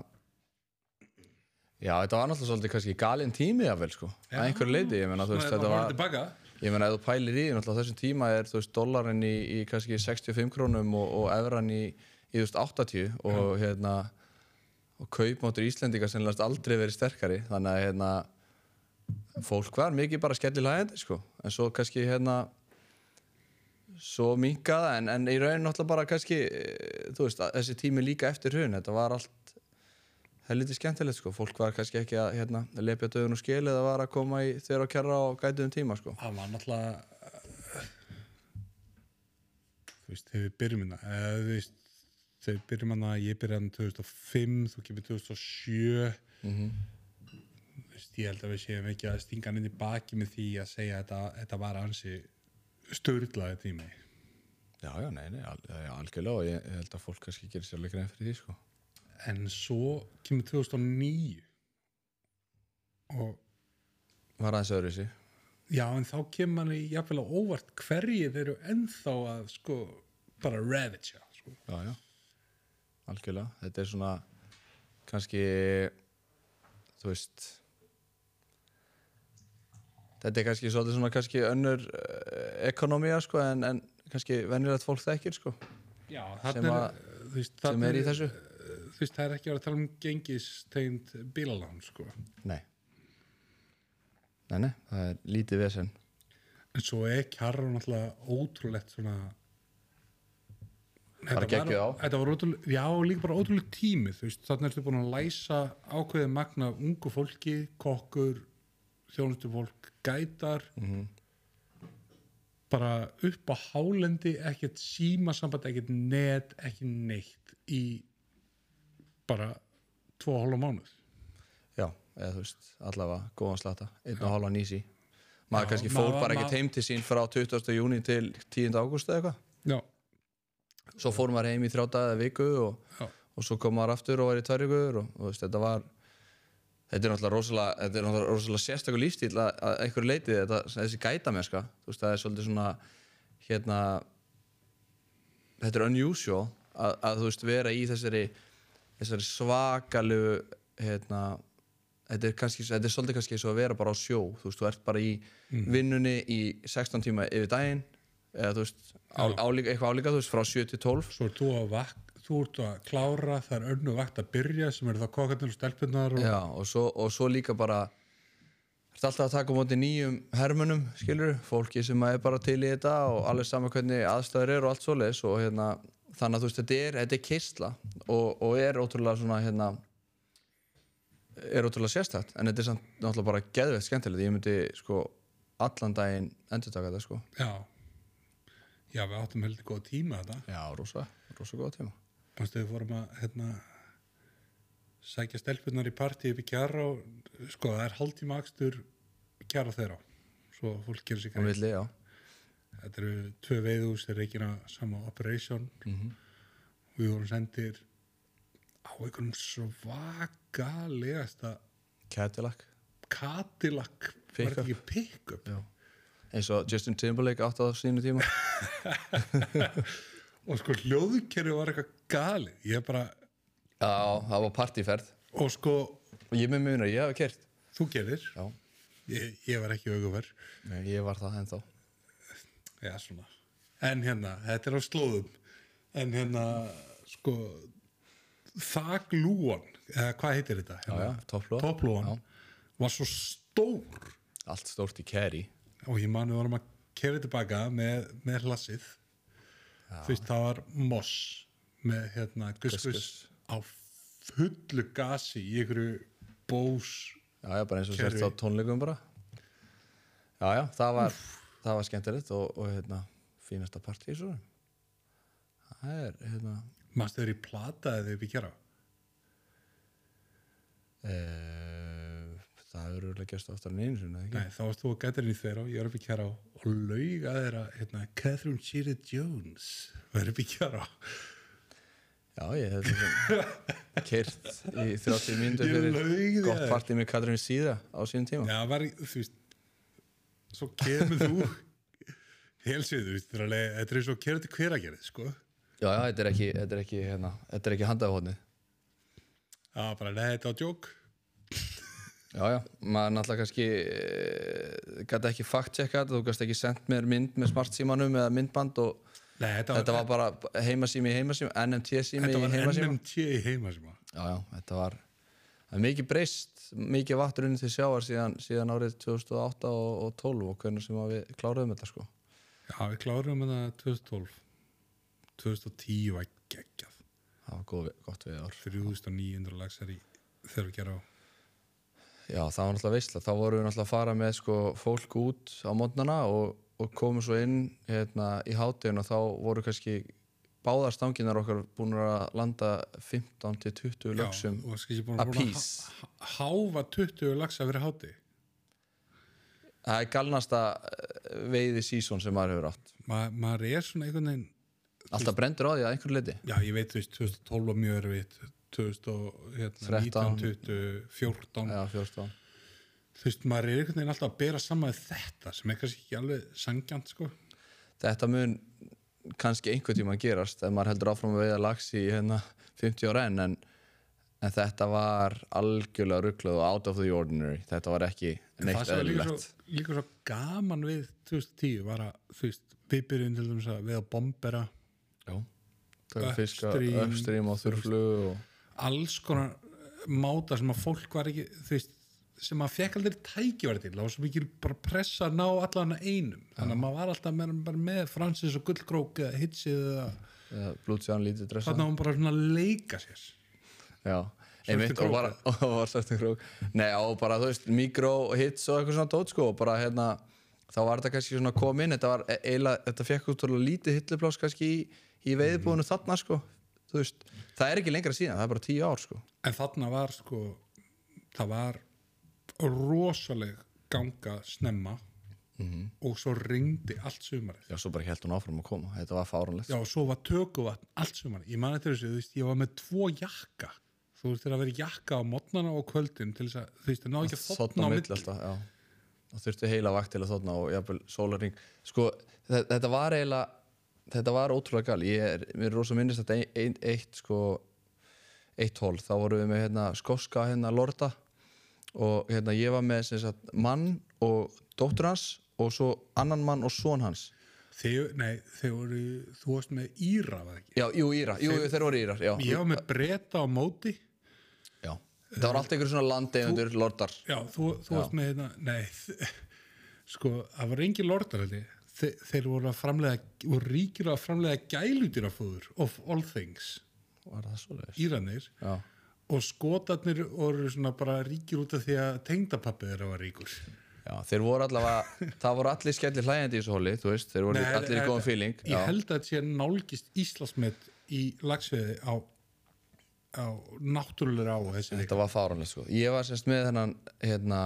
já, þetta var náttúrulega svolítið kannski galinn tími af vel sko. Að einhverju leiti, ég meina, þú veist, þetta var. Ég meina, ef þú pælir í, náttúrulega þessum tíma er, þú veist, dollarinn í, í kannski 65 krónum og, og evran í, í, þú veist, 80 og hérna, og kaupmáttur Íslendinga sennilegast aldrei verið sterkari, þannig að, hérna, fólk var mikið bara skellilægandi, sko. En svo kannski, hérna, svo minkað en, en í raun náttúrulega bara kannski eh, þú veist, þessi tími líka eftir hrun. Þetta var allt helviti skemmtilegt sko, fólk var kannski ekki að hérna, lepja döðun og skil eða var að koma í þeirra og kjara á gætuðum tíma sko. Það var náttúrulega þú veist, þegar við byrjum hérna eða þú veist, þegar við byrjum hérna ég byrjaði hérna 2005, þú kemur 2007 mm þú veist, ég held að við séum ekki að stinga hann inn í baki með því að segja að þetta, þetta var ansi störlaði tími. Já, já, nei, nei, al, já, algjörlega og ég, ég held að fólk kannski gerir sér alveg grein fyrir því sko en svo kemur 2009 og Var aðeins öðru þessi já, en þá kemur manni jafnvel á óvart hverjir eru ennþá að sko bara ravagea sko. Já, já, algjörlega. Þetta er svona kannski þú veist þetta er kannski svolítið svona kannski önnur uh, ekonomía sko en, en kannski venjulegt fólk þekkir sko. Já, Sem að- er, veist, sem er í þessu veist, það er ekki að vera að tala um gengistegind bílalán sko. Nei. Nei, nei, það er lítið vesen. En svo er kjarra náttúrulega ótrúlegt svona Þetta var, þetta var ótrúlega, já, líka bara ótrúlega tími þú veist, þannig ertu búin að læsa ákveðið magna ungu fólki, kokkur þjónustu fólk, gætar. Mhm. bara upp á hálendi ekkert símasamband, ekkert net ekki neitt í bara tvo og hálfa mánuð. Já, eða þú veist, allavega góðan slata, einn og hálfa nýsi maður Já, kannski fór bara ekkert heim til sín frá 20. júni til 10. ágúst eða eitthvað. Já, svo fór maður heim í þrjá daga eða viku og, og svo kom maður aftur og var í tvær vikur og, og veist, þetta var þetta er náttúrulega rosalega, þetta er náttúrulega rosalega sérstakur lífstíl að, að einhverju leiti þetta, þessi gæta með þú veist, það er svolítið svona hérna þetta er unusual að, að þú veist, vera í þessari þessari svakalegu hérna þetta er, kannski, þetta er svolítið kannski eins og að vera bara á sjó. Þú veist, þú ert bara í vinnunni í 16 tíma yfir daginn eða þú veist, á, álíka, eitthvað álíka þú veist, frá 7 til 12 svo er þú að vak þú ert að klára, það er önnu vakt að byrja sem eru það kokkarnir og stelpunnar og Já, og svo, og svo líka bara Þetta alltaf að taka móti nýjum hermunum, skilur, fólki sem er bara til í þetta og alveg saman hvernig aðstæður eru og allt svoleiðis og hérna, þannig að þú veist, þetta er, þetta er kistla og, og er ótrúlega svona, hérna, er ótrúlega sérstætt, en þetta er samt náttúrulega bara geðveitt skemmtilegt, ég myndi, sko, allan daginn endur taka þetta, sko. já, já við áttum heldur góða tíma þetta Já, rosa, rosa góða tíma. Manstu við fórum að hérna, sækja stelpunar í upp í kjara og sko það er hálftíma akstur kjara þeirra svo fólk gerir villi, já. Þetta eru tvö veiðús þeir reikina sama operation við vorum sendir á einhverjum svakalegasta Cadillac. Cadillac var þetta ekki pick-up. Eins og Justin Timberlake átt á sínu tíma. <laughs> og sko hljóðkerfi var eitthvað gali ég bara, Já, það var partíferð. og sko Og ég með muna, ég hef kert. þú gerir, Já. ég, ég var ekki Nei, ég var það ennþá. Já, svona. En hérna, þetta er á slóðum. En hérna, sko, þaglúan, eða hvað heitir þetta? Topplúa. Topplúan var svo stór Allt stórt í carry. og ég mani vorum að kera tilbaka með, með hlassið. Þú veist, það var moss með hérna guskus á fullu gasi í einhverju bós. Já, já, bara eins og sérst á tónleikum bara. Já, já, það var, það var skemmtilegt og, og hérna, fínasta partí í svo. Það er, hérna, Manstu þeir í plata eða í kjara? e, það hefur örugglega gerst oftar en einu ekki? Nei, þá varst þú að gæta henni þeirra og ég er upp í kjara og laug að þeirra, hérna, Catherine Shearer Jones var í kjara. Já, ég hef kert í 30 mínútur Ég fyrir gott að- partí með Katrín Síða á sínum tíma. Já, var, þú veist, svo kemur þú <laughs> helsið, þetta er eins og kera til hver að gera sko. Já, já, þetta er ekki, þetta er ekki, hérna, þetta er ekki handaðhóðnið. Já, bara, þetta var djók. Já, já, maður náttúrulega kannski e, gæti ekki fact-checka þú gæst ekki sendt mér mynd með smartsímanum eða myndband og Nei, þetta var, þetta var bara heimasími í heimasími, NMT-sími þetta í var heimasíma. NMT í heimasíma. Já, já, þetta var það er mikið breyst, mikið vatnurinn til sjáar síðan, síðan árið 2008 og, og 12 og hvernig sem við kláruðum þetta sko. Já, við klárum þetta 2012 2010 var geggjað það var góð, gott við ár 3900 lagsar í gera á Já, það var náttúrulega veistla. Þá vorum við náttúrulega að fara með sko, fólk út á mótnana og, og komum svo inn hérna, í hátíðin og þá voru kannski báðar stanginar okkar búin að landa 15-20 lögsum Já, og skal ég búin a að há- háfa 20 lagsa fyrir háti Það er galnasta eh, veiði sísón sem maður hefur átt. Ma, maður er svona einhvern veginn Alltaf brendur á því að einhverju liti. já, ég veit, veist, 2012 var mjög erfitt 2019, hérna, 13. 20, 14 Já, 14. þú veist, maður er einhvern veginn alltaf að bera saman þetta sem er kannski ekki alveg sangjant sko. Þetta mun kannski einhvern tíma gerast ef maður heldur áfram að veiða lax í hérna, 50 ára enn en, en þetta var algjörlega ruggluð og out of the ordinary. Þetta var ekki neitt eðlilegt. líka svo gaman við 2010 var að, þú veist, við byrjum til dæmis að við að bombera uppstrím og þurflug og alls konar máta sem að fólk var ekki, þú veist sem að fekk aldrei tækifæri til það var svo mikil bara pressa að ná allan að einum þannig að maður var alltaf með, með Francis og Gullkrók eða Hitsið eða blútsján lítið dressa. þannig að hún bara svona leika sér Já, einmitt og bara, <laughs> var svartum krók. Nei, og bara, þú veist, mikro hits og eitthvað svona dót, sko, og bara hérna, þá var þetta kannski svona kom inn, þetta var e- eiginlega, þetta fekk útrúlega lítið hilluplás kannski í, í veiðbúinu þarna, sko, veist, það er ekki lengra síðan, það er bara tíu ár, sko. en þarna var sko það var rosaleg ganga snemma og svo ringdi allt sumarið Já, svo bara held hún áfram að koma, þetta var fárunlegt. Já, og svo var tökuvatn allt sumarið ég man eftir þessu, þú veist, ég var með tvo jakka þú veist, þegar að vera jakka á modnana og kvöldin til þess að, þú veist, það ná ekki að Þotna á milli alltaf, já. Það þurfti heila vakt til að þotna og jafnvel sólarring. Sko, þe- þetta var eiginlega, þetta var ótrúlega gal. Ég er, mér er rosa minnist þetta ein, ein, eitt, sko, eitt hól. Þá vorum við með hérna skoska hérna lorda og hérna ég var með sagt mann og dóttur hans og svo annan mann og son hans. þeir, nei, þeir voru, þú varst með Íra var það ekki, Já, jú, Íra, jú, jú, þeir voru Írar, já. ég var með breyta á móti já. Það var allt einhver svona landeigundur lordar. já, þú, þú varst með hérna, nei sko, það var engin lordar held ég. Þe, þeir voru að framlega voru ríkir að framlega gæludýrafóður of all things, Var það svoleiðis? Íranir Já. Og skotarnir voru svona bara ríkir út af því að tengdapappi þeirra var ríkur Já, þeir voru allavega, <laughs> það voru allir skellir hlægjandi í þessu hóli, þú veist, þeir voru Nei, allir í góðum feeling. Ég held að þetta sé nálgist Íslasmet í lagsveði á, á náttúrulega á þessi Þetta var fáránlega sko. Ég var semst með þennan hérna,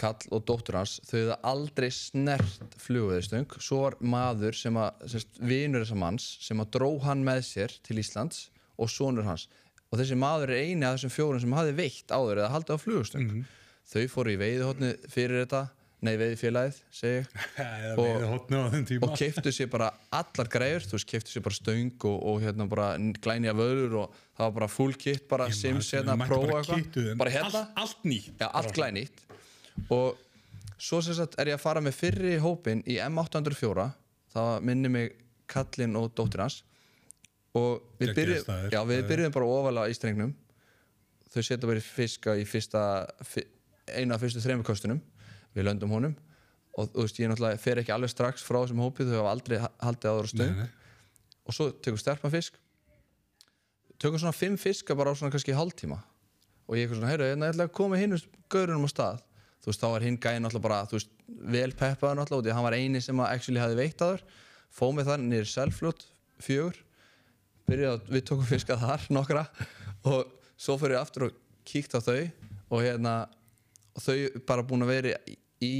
kall og dóttur hans þau hefðu aldrei snert flugveðistöng svo var maður sem að semst, vinur þessa manns sem að dró hann með sér til Íslands og sonur hans og þessi maður er eini af þessum fjórum sem hafði veitt áður eða haldið á flugustöng þau fóru í veiðihotni fyrir þetta nei veiðifélagið segi ég. <laughs> Og- og keiftu sér bara allar græður þú veist, keiftu sér bara stöng og, og hérna bara glænja vöður og það var bara full kit, bara sims hérna prófa eitthvað. bara hérna, allt, allt nýtt. Já, allt glænýtt. Og svo sem sagt er ég að fara með fyrri hópin í M804 það minni mig kallinn og dóttir hans og við byrjum, já, við byrjum bara ofalega í strengnum. Þau setja bara í fiska í fyrsta eina af fyrstu þreymur kostunum. Við löndum honum. Og þú veist, ég náttúrulega fer ekki alveg strax frá þessum hópi þau hafa aldrei ha- haldið á stöng. Nei, nei. og svo tekur stelpa fisk. Tökum svona fimm fiska bara á svona kannski hálftíma. Og ég eitthvað svona, heyrðu, hérna, ég ætla að koma hinn gaurunum á stað. Þú veist, þá var hinn gæinn náttúrulega bara, þú veist, vel peppaður náttúrulega og því að hann var eini sem að actually hafi veitt aður fóð með það niður selfljót fjögur byrjaði að við tókum fiska þar <laughs> nokkra og svo fyrir ég aftur og kíkt á þau og hérna og þau bara búin að vera í, í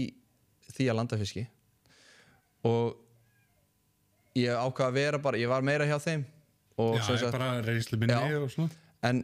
því að landa fiski. Og ég ákvað að vera bara, ég var meira hjá þeim og Já, ég bara reynslu minni og svona. En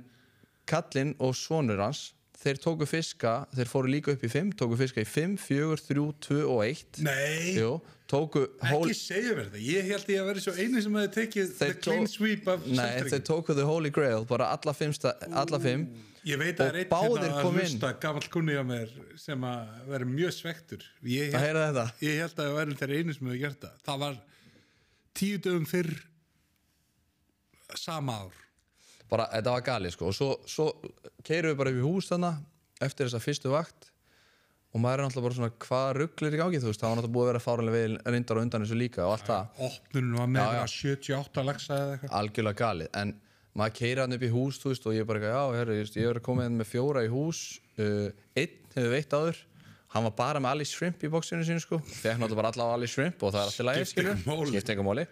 kallinn og sonur hans þeir tóku fiska, þeir fóru líka upp í 5 tóku fiska í 5, 4, 3, 2 og 1 Nei, Jú, tóku hól, ekki segja mér þetta Ég held ég að vera svo eini sem hefði tekið the clean tó- sweep af nei, þeir tóku the holy grail bara alla 5 alla 5 Ég veit að það er báðir hérna að hlusta gamall kunni á mér sem að vera mjög svektur Ég held, að það væri þeir einu sem hefði gert það. Það var tíu dögum fyrr sama ár bara, þetta var galið sko. Og svo, svo keirum við bara upp í hús þarna eftir þessa fyrstu vakt og maður er náttúrulega bara svona hvað rugglir í gangi þú veist, það var náttúrulega búið að vera fáranlega vel reyndar og undan þessu líka og allt það. Opnunum var með Já, já. að 78 lagsa eða eitthvað. Algjörlega galið, en maður keira hann upp í hús þú veist, og ég er bara eitthvað, já, herri, just, ég er koma inn með fjóra í hús. Uh, einn hefur veitt áður. Hann var bara með Alice Shrimp í bóksinu sínu sko. Fekk náttúrulega bara alla á Alice Shrimp og það er alltaf lægir Skiptir skilur,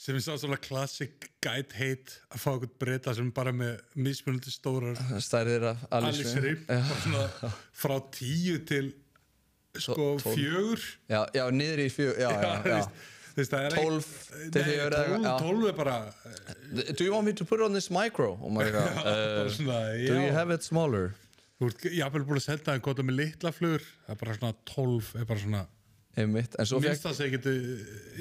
sem er svona classic guide hate að fá eitthvað breyta sem bara með mismunandi stórar stærðir af Alice frá tíu til sko Tólf. fjögur já, já, niður í fjö, já, já, <laughs> þú já. veist, þú veist, það er 12 til fjögur. 12 er bara, Do you want me to put on this micro? eitthvað, <laughs> uh, svona, do you have it smaller? þú ert jafnvel búin að selta það gott með litla flugur það er bara svona 12 er bara svona Einmitt, en svo fekk sem ég geti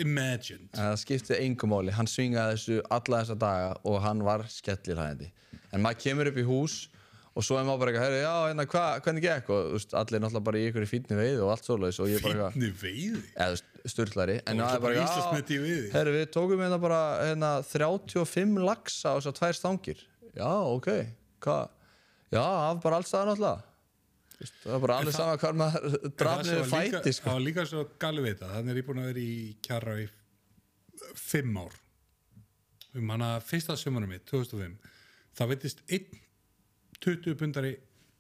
imagined. En það skipti engum máli, hann svingaði þessu alla þessa daga og hann var skellilhæðandi en maður kemur upp í hús og svo er maður bara eitthvað, já, hérna, hva, hvernig gekk? Og veist, allir náttúrulega bara í ykkur í fínni veið og allt svoleiðis og ég bara eitthvað, fínni veiði? Eða veist, sturlari. En Og það svo er bara já, herri, við tókum hérna bara hérna, 35 laxa á þessar tvær stangir. Já, ok, hvað já, var bara alls staðar náttúrulega Þú veist, það var bara allir sama hvað maður draf Það sem niður var líka- fæti, sko. það var líka svo það þannig er ég búin að vera í kjara í fimm ár. Um hana fyrsta sömurum mitt 2005 það veitist einn 20 pundari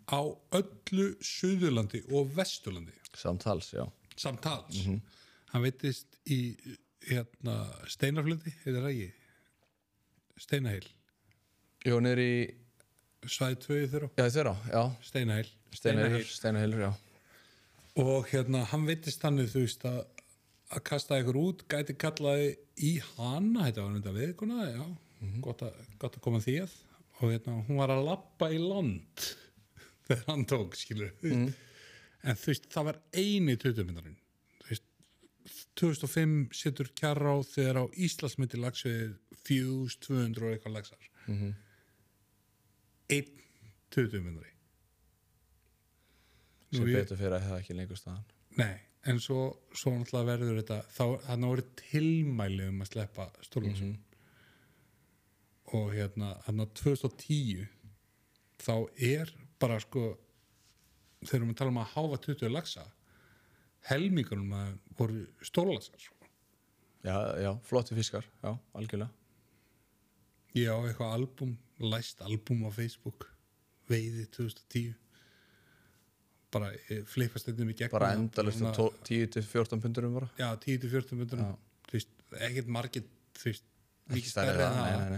á öllu Suðurlandi og Vesturlandi. Samtals, já, samtals. Mhm. hann veitist í hérna, steinafluti heitir það ekki? Steinaheil jú, niður í svæði tvöði þeirra. Steinaheil steinahilur steinahilur, já. Og hérna hann veitist þannig þú veist að að kasta ykkur út, gæti kallaði í hana, þetta var þetta viðkona já, gott, að, gott að koma því að og hérna, hún var að lappa í land <laughs> þegar hann tók skilur mm. en þú veist, það var eini 20 myndarinn þú veist 2005 setur kjarra á þegar á Íslandsmyndi lagsveið fjús 200 og eitthvað lagsar. Mm. einn 20 myndari sem Nú, betur fyrir að það ekki lengur staðan. Nei, en svo, svo náttúrulega verður þetta þá, þannig voru tilmæli um að sleppa Stórlundsson og hérna, á 2010 þá er bara sko þegar við erum að um að háfa 20 lagsa helmingunum að voru stórlagsar sko. já, já, flotti fiskar, já, algjörlega. Ég á eitthvað album, læst album á Facebook veiði 2010 bara eh, flippast þetta í gegn bara endalist 10-14 pundurum bara. Já, 10-14 myndunum Já. þú veist, ekkert margir þú veist, mikið það,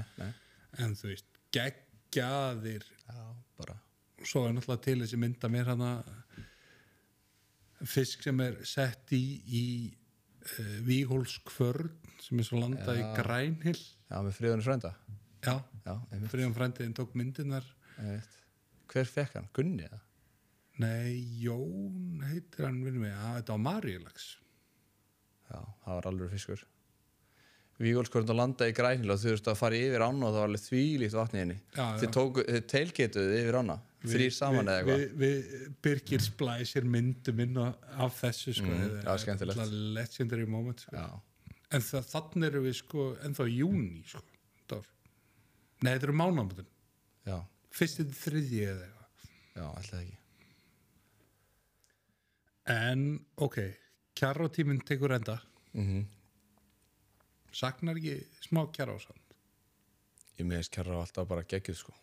en þú veist, geggjaðir. Já, bara. Svo er náttúrulega til þessi mynda mér hana fisk sem er sett í í uh, Víhólskvörn sem er svo landað í. Grænhill. Já, með friðunni frænda. Já, já, friðan frændiðin tók myndinar hver fekk hann, Gunni eða? Nei, Jón heitir hann vinnum við, að þetta var Marílags já, það var alveg fiskur. Vígólskvörn að landa í grænil og þú veist að fara yfir ána og það var alveg þvílíkt vatni henni. Þið, teilgetuðu yfir ána þrýr saman eða eitthvað? við, við Birgir splæsir myndum inn á- af þessu sko, Mm, já, er skemmtilegt. legendary moment sko. já, en það, þannig erum við sko ennþá júni sko, þetta ár. nei, þetta eru mánamöndin já, fyrst til þriðji eða eitthvað. Já, alltaf ekki en ok, kjarrótíminn tekur enda. Mm saknar ekki smá kjarrósand? Ég meðist á alltaf bara geggjuð sko.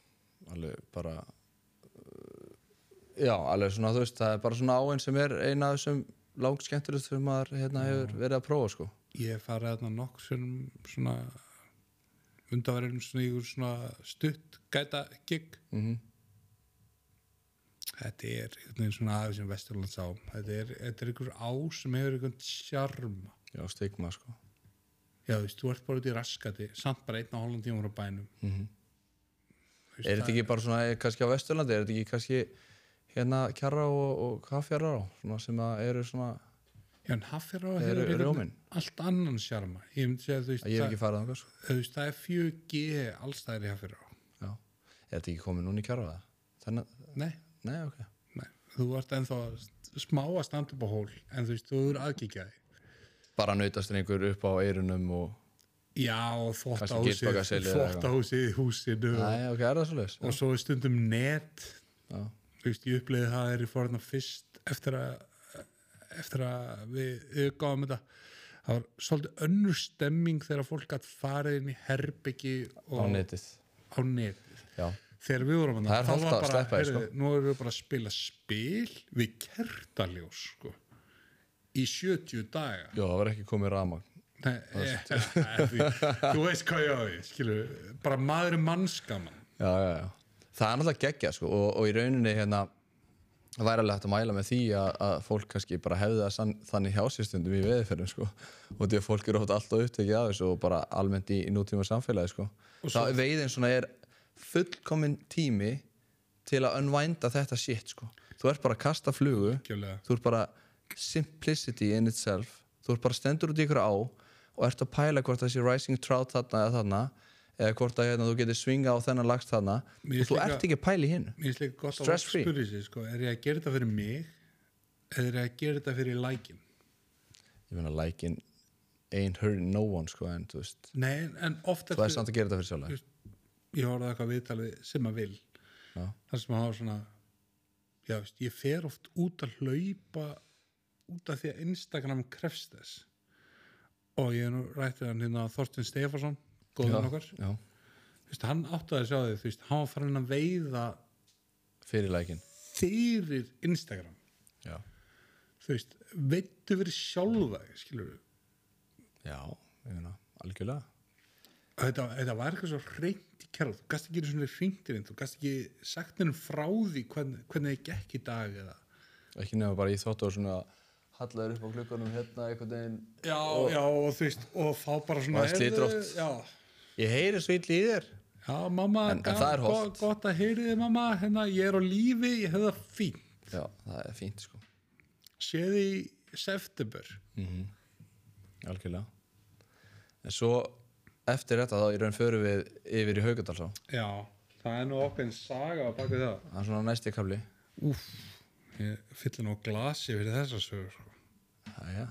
Alveg bara uh, já, alveg svona þú veist það er bara svona áinn sem er eina af þessum langt skemmtilegt sem maður hérna hefur verið að prófa sko. Ég farið þarna nokk sem svona undanverðin svona svona stutt gæta gig mm þetta er einhvern veginn svona aðeins sem Vesturlands á þetta er, þetta er einhver á sem hefur einhvern sjarma. Já, stigma sko. Já þú veist, þú ert bara út í raskati samt bara einn og hálfum tímur á bænum. Mhm. Þú veist, er þetta ekki bara svona eh, kannski á Vesturlandi er þetta ekki kannski hérna kjarra og, og kaffjarra á svona sem að eru svona já en Hafjara hefur einhvern rjóminn? allt annan sjarma. Ég segja þú veist, ég það, ekki farið þangað sko. þú veist það er 4G allstæðir í Hafjara já, er þetta ekki komið núna í kjarra það þannig, nei, nei ok. Nei, þú ert ennþá smá að standa upp á hól en þú veist, þú eru aðkíkjaði bara nautastrengur upp á eirunum og já, og þvóttahúsið í húsinu Nei, ok, er það svo leis? og svo er stundum net. Já, þú veist, ég upplýði það er í fórna fyrst eftir að eftir að við yfirgáðum þetta það var svolítið önnur stemming þegar fólk gætt farið inn í herbyggi á og netið. Á net já, þegar við vorum Það þá hollt var að bara, sleppa sko. nú erum við bara að spila spil við kertaljós sko, í 70 daga já, það var ekki komið ramagn Nei, e, e, því, þú veist hvað ég á því skilur, bara maður er mannskaman já, já, já. það er náttúrulega geggja sko, og, og í rauninni hérna það væri alveg hægt að mæla með því að, að fólk kannski bara hefði það sann, þannig hjá sér stundum í veðurferðum sko. og því að fólk eru alltaf upptekið af þessu og bara almennt í, í nútíma samfélagi sko. það veiðin svona er fullkomin tími til að unvænda þetta shit sko. þú ert bara að kasta flugu Algjörlega. þú ert bara simplicity in itself þú ert bara stendur út í ykkur á og ert að pæla hvort sé rising trout þarna eða þarna eða hvort að hérna, þú getur svinga á þennan lagst þarna. Og þú ert ekki að pæla í hinn Mér finnst líka gott að spyrja sig sko, er ég að gera þetta fyrir mig eða er ég að gera þetta fyrir lækin? Ég meina like in ain't hurting no one sko en þú veist. Nei, en- þú er samt að gera þetta fyrir sjálf ég horfði eitthvað viðtalið sem að vil. Þar sem að hafa svona já, veist, ég fer oft út að hlaupa út af því að Instagram krefst þess. Og ég er nú rættið hann hérna Þorsten Stefansson góðan okkar, já, þú veist, hann átti að sjá þú veist, hann var farin að veiða fyrir like in fyrir Instagram. Já, þú veist, veittu verið sjálfa þig, skilur við já, algjörlega þetta, þetta var eitthvað svo reynd í kærl þú gast ekki svona hringtir inn þú gast ekki sagt henni frá því hvern, hvernig þið gekk í dag eða? Ekki nefna bara í þóttu og svona hallaður upp á klukkanum hérna einhvern veginn já, já, og þú veist, og fá bara svona Og það heyrðu, oft. ég heyri svo illa í þér. Já, mamma En- en það er gott, gott að heyri þið mamma. Hérna, ég er á lífi, ég hef það fín já, það er fínt sko. Séð í september. Algjörlega. En svo eftir þetta þá í raun förum við yfir í Haugardalsá já, það er nú okkar saga á baku það það er svona næsti kapli úf, ég fyllir nú glasi fyrir þessa sögur. Jæja.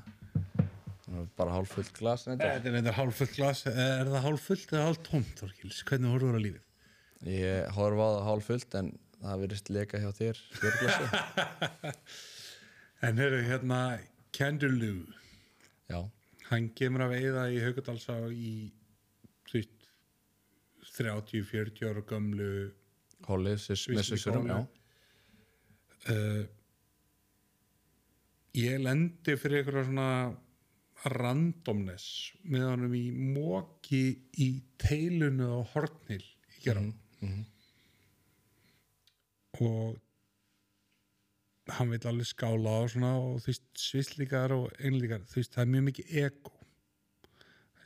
Það er bara hálf fullt glas þetta. er eitthvað hálffullt glas er það hálffullt eða hálf tómt, Þorkils hvernig horfur á lífið Ég horfa á það hálf fullt en það virðist leka hjá þér fjörglasi. <laughs> En heyrðu, hérna, Kendaloo, Já, hann kemur að veiða í Haukadalsá í, 30-40 ára gömlu, hólið með holu. uh, ég lendi fyrir eitthvað svona randomness með honum í móki í teilunu á Hortnil í gera. Og hann vil alveg skála á svona og þú veist svislíkar og einlíkar þú veist það er mjög mikið ego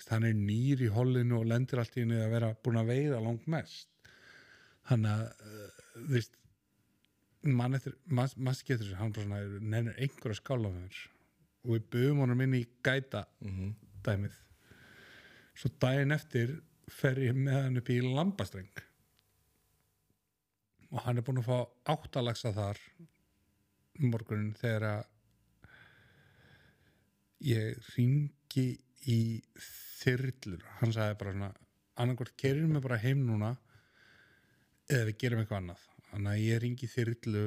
hann er nýr í hollinu og lendir allt í henni að vera búin að veiða langt mest þannig að uh, þú veist mann eftir, mann man getur þessu hann bara svona, nennir einhver að skála og við buðum honum inn í gæta dæmið. Svo daginn eftir fer ég með hann upp í lambastreng. Og hann er búin að fá áttalagsa þar morgunin þegar að ég ringi í þyrlur hann sagði bara svona annarkvort kerum við bara heim núna eða við gerum eitthvað annað þannig að ég ringi þyrlu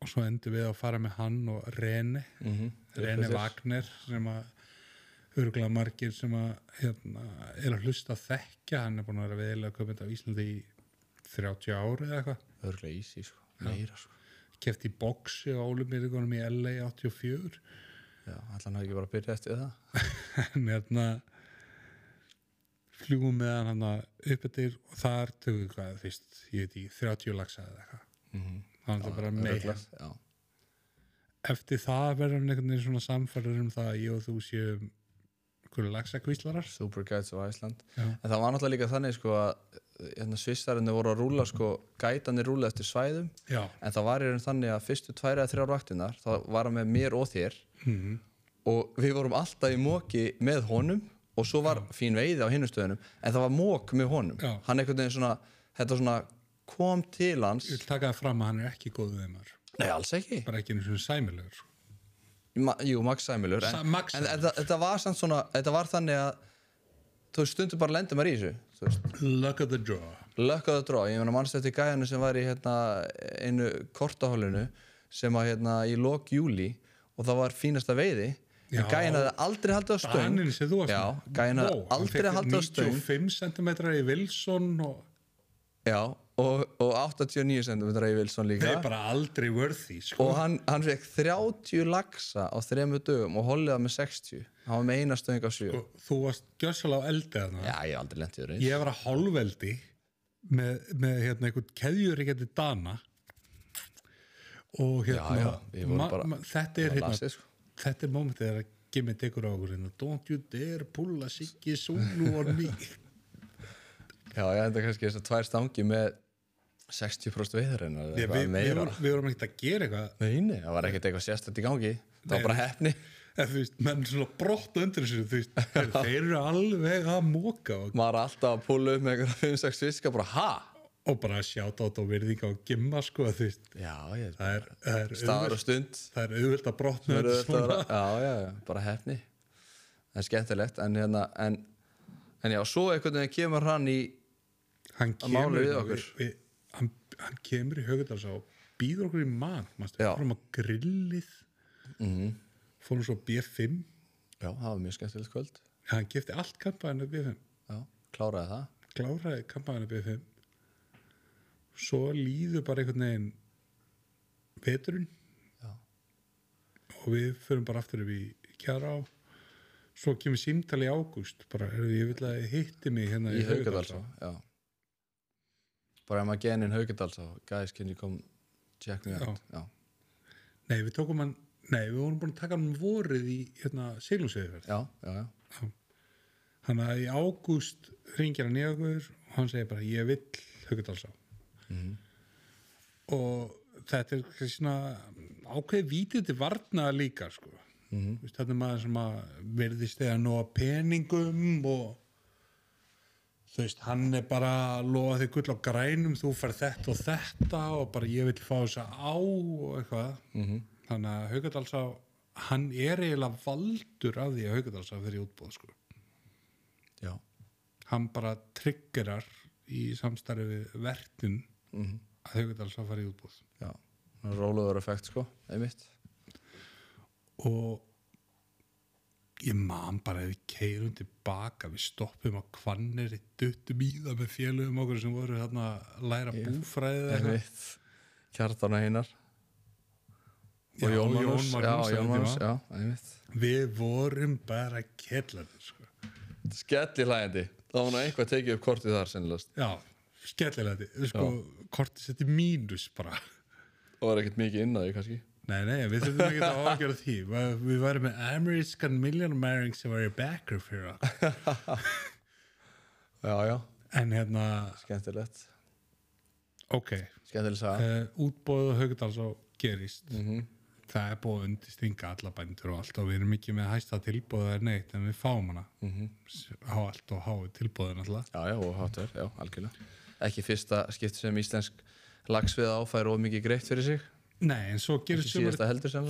og svo endur við að fara með hann og Rene Mhm. Rene Þyrlu. Wagner sem að örgulega margir sem að hérna, er að hlusta að þekkja hann er búin að vera veðilega köpend af Íslandi í 30 ári eða eitthvað Örglega ísi, sko. Meira, sko. keft í boxi á Ólumirðugunum í LA 84 Já, allan hafi ekki bara byrjað eftir það. <laughs> en hérna fljúum með hann hann upp eftir og þar tökum við hvað, veist, ég veit ekki 30 lagsa eða eitthvað þannig að það bara með Örugglega, Já. eftir það verður hann einhvern veginn svona samfærður um það að ég og þú séum hverju lagsa kvíslarar Super Guides of Iceland. Já. En það var náttúrulega líka þannig, sko, að hérna, svissarinn voru að rúla, sko, gætanir rúla eftir svæðum já, en það var í raun þannig að fyrstu tvær eða þrjár vaktinnar þá var hann með mér og þér Mhm. og við vorum alltaf í móki með honum og svo var fín veiði á hinnum stöðunum en það var mók með honum. Já. hann einhvern veginn svona, þetta svona kom til hans. Ég vil taka það fram að hann er ekki góð við þeimar nei alls ekki, bara ekki einu svona sæmilegur sko. Ma, jú Max Sæmilur Sa- en, Max en þetta, þetta var svona þetta var þannig að þú veist, stundum bara lendur maður í þessu luck of the draw. Luck of the draw, ég meina mannst eftir gæjanu sem var í hérna, einu kortahólinu sem að hérna í lok júli og það var fínasta veiði Já. gæin hafði aldrei haldið á stöng Daninn sem þú varst Já, Vó, hann aldrei haldið á stöng. 95 cm í Wilson og Já, og, og 89 cm í Wilson það líka er bara aldrei worthy sko. og hann, hann fekk 30 lagsa á þremu dögum og hollið það með 60 hann var með eina stöng á 7 og þú varst gjössalega á eldi þarna Já, ég hef aldrei lentið þér eins ég var að hálfeldi með, með hérna, einhvern keðjur ekki dana og hérna Já, já, við vorum ma- bara- ma- þetta er bara hérna lasið, sko. Þetta er momentið þegar Gimmi tekur á okkur hérna, don't you dare pulla Siggi Sulu on me. <laughs> Já, ég enda kannski þess að tvær stangi með 60% veiðarinnar Ég, eða við, við, við vorum ekkert að gera eitthvað. Nei, nei, það var ekkert eitthvað sérstætt í gangi. Það var bara hefni <laughs> menn svona brott undir þessu þeir, eru alveg að móka maður er alltaf að púla upp með eitthvað 5-6 fiska bara ha? Og bara sjáta át og virðinga og Gimma sko, þú veist, Já, ég það er, það er, staðar og stund. það er auðvöld að brotna Já, já, bara hefni Það er skemmtilegt en hérna en, en já, svo einhvern veginn kemur hann í hann kemur við við, hann, hann kemur í Haugardals og býður okkur í Já. fórum á grillið. Mm fórum svo á B5 Já, það var mjög skemmtilegt kvöld. Hann kefti allt kampaðinu B5 Já, kláraði það. Kláraði kampaðinu B5 svo líður bara einhvern veginn veturinn. Já. og við förum bara aftur upp í kjara á svo kemur símtali í ágúst bara, heyrðu, ég vil að hitti mig hérna Í Haukadalsá, já. Bara ef maður genin Haukadalsá Guys, can you come check me out? Já, nei, við tókum hann nei, við vorum búin að taka hann um vorið í hérna, já, já, já. Þannig að í ágúst ringir hann í okkur og hann segir bara ég vill Haukadalsá Mhm. og þetta er svona ákveði vítið til varna líka sko. Vist, þetta er maður sem að verðist eða nóga peningum og þú veist, hann er bara að lofa þig gull á grænum þú fær þetta og þetta og bara ég vil fá þess að á og eitthvað Mhm. þannig að Haukadalsá hann er eiginlega valdur af því að Haukadalsá fyrir útbóð sko já. hann bara triggerar í samstarfi við Mm að Haugardals að fara í útbúð já. Róluður effekt, sko, einmitt. Og ég man bara ef við keirum tilbaka við stoppum á kvannir duttum í það með félögum okkur sem voru þarna að læra búfræði eða eitthvað. Einmitt. Kjartan og Einar. Og Jón Magnús. Já, Jón Magnús, já, einmitt. Við vorum bara kellanir sko. Skelli hlægandi Það var nú eitthvað tekið upp kortið þar sennilast já, skellilega sko, kortið setti mínus bara. Og var ekkert mikið inn að því kannski. Nei, nei, við þurfum ekki að ágjöra því. Við- værum með American Millionaire sem var í backer fyrir okkur. <laughs> Já, já, En hérna, skemmtilegt. Ok. Skemmtileg saga. Uh, Útbóðu Haugdals og gerist. Mm Það er búið að undistinga alla bændur og allt og við erum ekki með hæsta tilbóða er neitt en við fáum hana. Mhm. á allt og hái tilbóðin alltaf. Já, já, og hátur, já, algjörlega Ekki fyrsta skipti sem íslensk lagsvið áfær og mikið greitt fyrir sig? Nei, en svo gerist sumar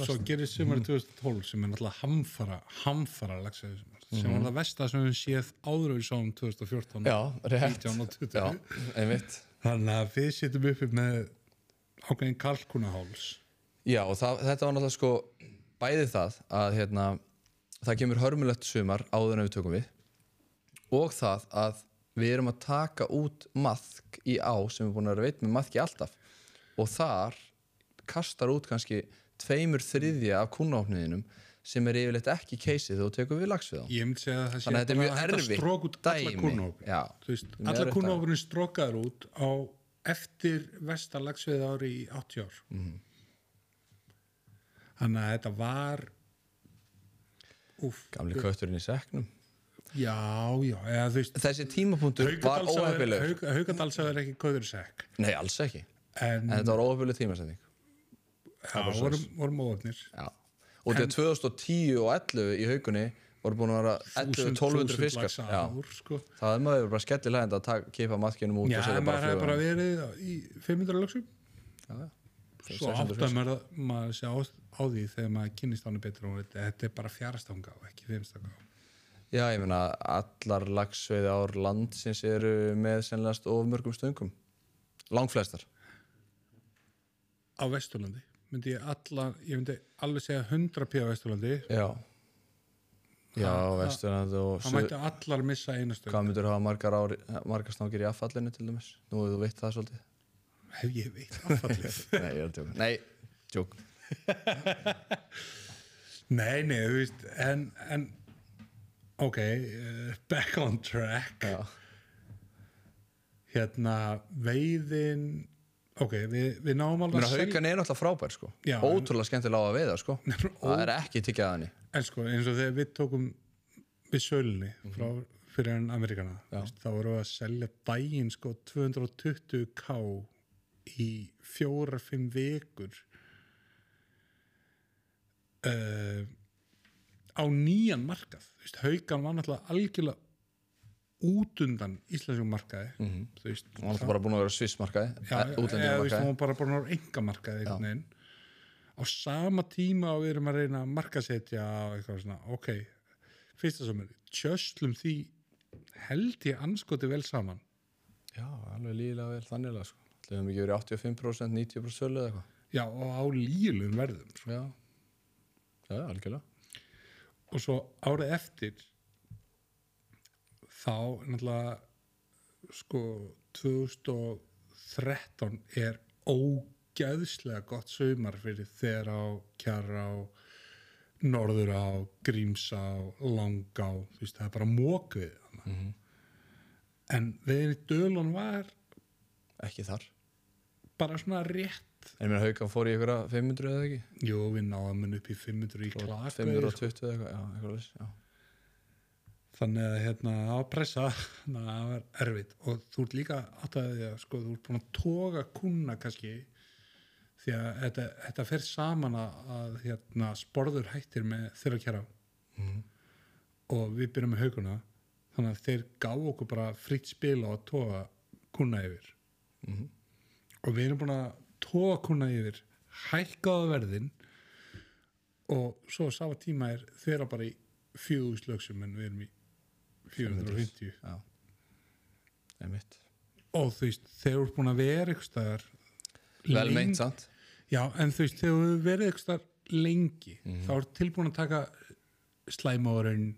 svo gerist sumar 2012 sem er náttúrulega hamfara hamfara lagsveið sem var það versta sem við séð áður við sáum 2014 Já, rétt. 19 og 20 Já, einmitt. Þannig að við sittum uppi með ákveðin kalkunaháls. Já, og það, þetta var náttúrulega sko bæði það að hérna, það kemur hörmulegt sumar áður en við tökum við og það að við erum að taka út maðk í á sem við búin að vera veit með maðki alltaf. Og þar kastar út kannski tveimur þriðja af kúnáfniðinum sem er yfirleitt ekki keisið þegar þú tekur við lagsvið á Ég myndi segja að það sé Þannig að þetta er mjög út alla mjög alla strókaður út á eftir vestalagsveið ári í 80 ár. Mhm. Þannig að þetta var úf, Gamli kötturinn í seknum já, já, eða þú veist Þessi tímapunktur var óhefilegur Haugadalsað er ekki góður sekk. Nei, alls ekki. En, En þetta var óhefileg tímasetning. Já, vorum, vorum óöfnir Já, og þetta 2010 og 11 í haugunni voru búin að vera 11-1200 fiskar. Já, sko. það er maður bara skellilegend að keipa matkinum út Já, og setja maður bara hefði bara verið í 500 lögsum. Já, já. svo 600 áttar maður, maður sé á, því þegar maður kynist áni betur og þetta er bara fjárstanga og ekki fimmstanga Já, ég meina allar lagsveiði ár landsins eru með sennilegast of mörgum stöngum. Langflestar. Á Vesturlandi. Myndi ég alla, ég myndi alveg segja 100 p á Vesturlandi. Já. Já, Ha- Vesturland og það mætti allar missa einu stöng. Hvað myndur hafa margar, ári, margar stangir í affallinu til dæmis? Nú hefur þú veitt það svolítið. Hef ég veit affallið? <laughs> Nei, ég er að tjóka Nei, tjók nei, nei, þú veist en, en ok, uh, back on track Já, hérna, veiðin ok, við, við náum alveg að haukan er náttúrulega frábær sko Já. Ótrúlega skemmtilega á að veiða sko Það er ekki að henni en sko, eins og þegar við tókum við sölunni frá fyrir enn Amerikana Mhm. Já. veist, þá vorum við að selja daginn sko 220k í fjóra-fimm vikur uh, á nýjan markað. Haukan var náttúrulega algjörlega út undan íslenskum markaði. Mm -hmm. þú veist, Hún er bara búin að vera svissmarkaði hún var bara búin að vera engamarkaði á sama tíma og við erum að reyna að markasetja og eitthvað svona, ok fyrsta sem er, tjöslum því held ég anskoti vel saman. Já, alveg lígilega vel þannig sko. Það hefum ekki verið 85% 90% sölu eða eitthvað. Já, og á lílum verðum sko. Já, já, algjörlega og svo árið eftir þá náttúrulega sko 2013 er ógæðslega gott saumar fyrir þegar á kjara á norður á grímsá, langá þú veist, það er bara mókvið mm -hmm. en í dölun var Ekki þar bara svona rétt En ég meina haukan fór í ykkur 500 eða ekki? Jú, við náðum hann upp í 500 í klak 520 eða eitthvað, já, eitthvað leys Já, þannig að hérna var pressa <laughs> þannig að það var erfitt. Og þú ert líka átt að að sko þú ert búin að toga kuna kannski því að þetta, þetta fer saman að, að hérna sporður hættir með þeirra kjara. Og við byrjum með hauguna þannig að þeir gá okkur bara fritt spil á að toga kuna yfir. Og við erum búin að toga kuna yfir hækkaða verðin og svo á sama tíma er þeirra bara í fjögúslöksum en við erum í 450 já. Einmitt. Og þú veist, þeir eru búin að vera ykkur staðar Vel meint samt. Já, en þú veist, þeir eru verið ykkur staðar lengi þá er tilbúin að taka slæmaðurinn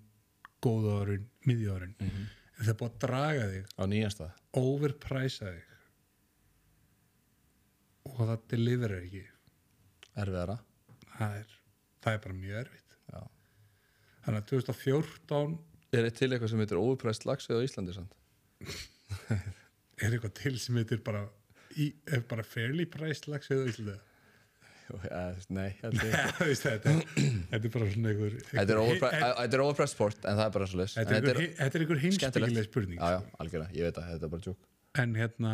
góðaðurinn, miðjaðurinn en þeir er búin að draga þig. Á nýjanstað overpræsa þig og það deliverar ekki. Erfiðara? Það er, það er bara mjög erfitt. Já. Þannig að 2014 Er þetta til eitthvað sem heitir óupræst lagsveið á Íslandi samt? <laughs> er eitthvað til sem heitir bara í, er bara fairly priced lags eða Íslanda Jú, ja, nei, <laughs> þetta, er bara svona einhver Þetta er er overpressed sport en það er bara svo leys þetta er einhver- þetta er einhver heimsbyggileg spurning Já, já, algjörlega, ég veit að þetta er bara tjók en hérna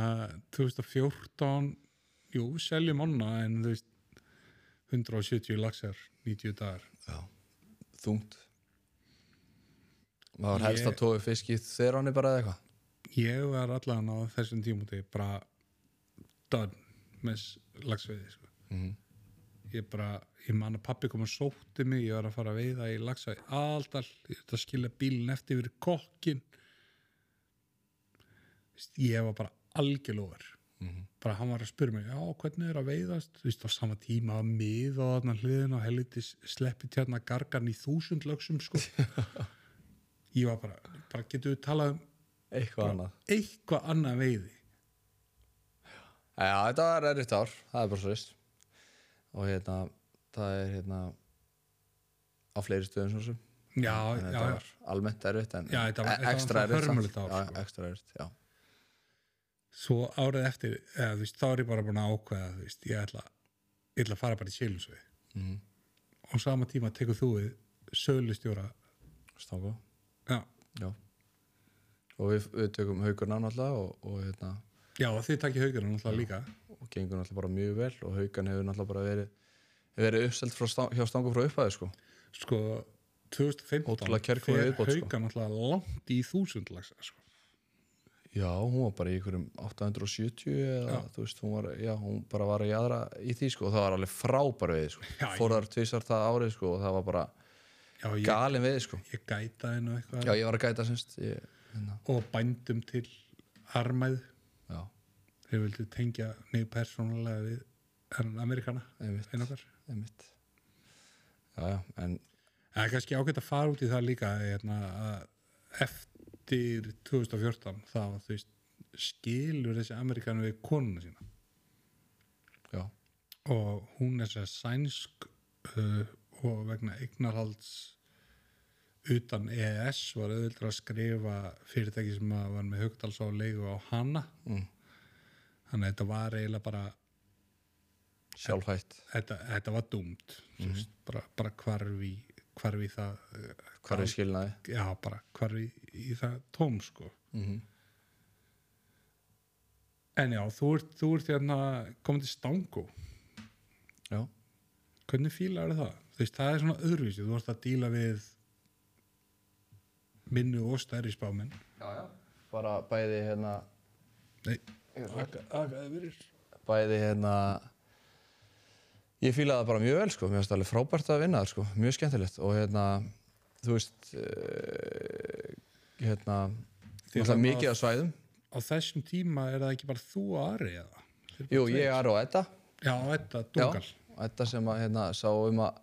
2014 jú, seljum onna en þú veist 170 lagsar 90 dagar. Já, þungt. Maður helst Ég- að tói fisk í þeirra hann bara eða eitthvað? Ég var allan á þessum tímúti bara done með lagsveiði sko. Mhm. ég bara, ég man að pappi kom og sótti mig, ég var að fara að veiða í lagsveiði aldal, ég ætla að skilja bílinn eftir fyrir kokkin ég var bara algjörlóður Mhm. bara hann var að spyrja mig, já, hvernig er að veiðast? Þú veist, á sama tíma að mið og þarna hliðin og helvitis sleppi tjarna gargan í þúsund lögsum sko. <laughs> Ég var bara, bara getur við talað um Eitthvað annað. eitthvað annað veiði? Já, þetta var erriðt ár, það er bara svo veist og hérna, það er hérna á fleiri stöðum svo sem. Já, já, já, almennt erfitt en Já, var- e- ekstra hörmulegt ár, Já, sko. ekstra erfitt, já svo árið eftir eða, veist, þá er ég bara búin að ákveða veist, ég ætla, ég ætla að fara bara í sílusvið Mhm. og sama tíma tekur þú við sölustjóra Stango, já, já. Og við, við tökum haugurna náttúrulega og, og hérna. Já og þið takkir haugurinn náttúrulega líka. Og gengur náttúrulega bara mjög vel og haugan hefur náttúrulega bara verið verið uppselt stang, hjá stangu frá upphæði sko. Sko 2015 Ótrúlega kærkomið fer viðbót, sko. haugan náttúrulega langt í þúsund lagsa sko. Já, hún var bara í einhverjum 870 eða Já. þú veist, hún var, já, hún bara var í aðra í því sko og það var alveg frábær veið sko. Já, fór þar tvisar það árið sko og það var bara já, ég, galin veið sko. ég gæta hennu eitthvað. Já, ég var að gæta semst ég, hérna, og bændum til armæð já, þeir vildu tengja mig persónulega við er Amerikana einmitt, okkar. einmitt. Já, já, en Það er kannski ágætt að fara út í það líka hérna, að eftir 2014 þá veist, skilur þessi Amerikanu við konuna sína já, og hún er sér sænsk uh, og vegna eignarhalds utan EES var auðvitað að skrifa fyrirtæki sem var með hugdals á leigu á hana mm. þannig að þetta var eiginlega bara sjálfhætt þetta, þetta var dúmt mm -hmm. bara, bara hvarfi hvarfi það uh, hvað er skilnaði. Já, bara hvarfi í það tóm sko. Mm -hmm. en já, þú ert, þú ert hérna komin til Stango já, hvernig fílar það? þú veist, það er svona öðruvísi, þú ert að díla við minnu og stærri spáminn já, já. Bara bæði hérna nei, bæði hérna ég fílaði það bara mjög vel sko. Mér finnst það alveg frábært að vinna það sko. Mjög skemmtilegt. Og hérna þú veist uh, hérna þarna- mikið af svæðum. á þessum tíma er það ekki bara þú og Ari eða? Jú, ég er á þetta já, þetta, Dungal. Þetta sem að hérna sá um að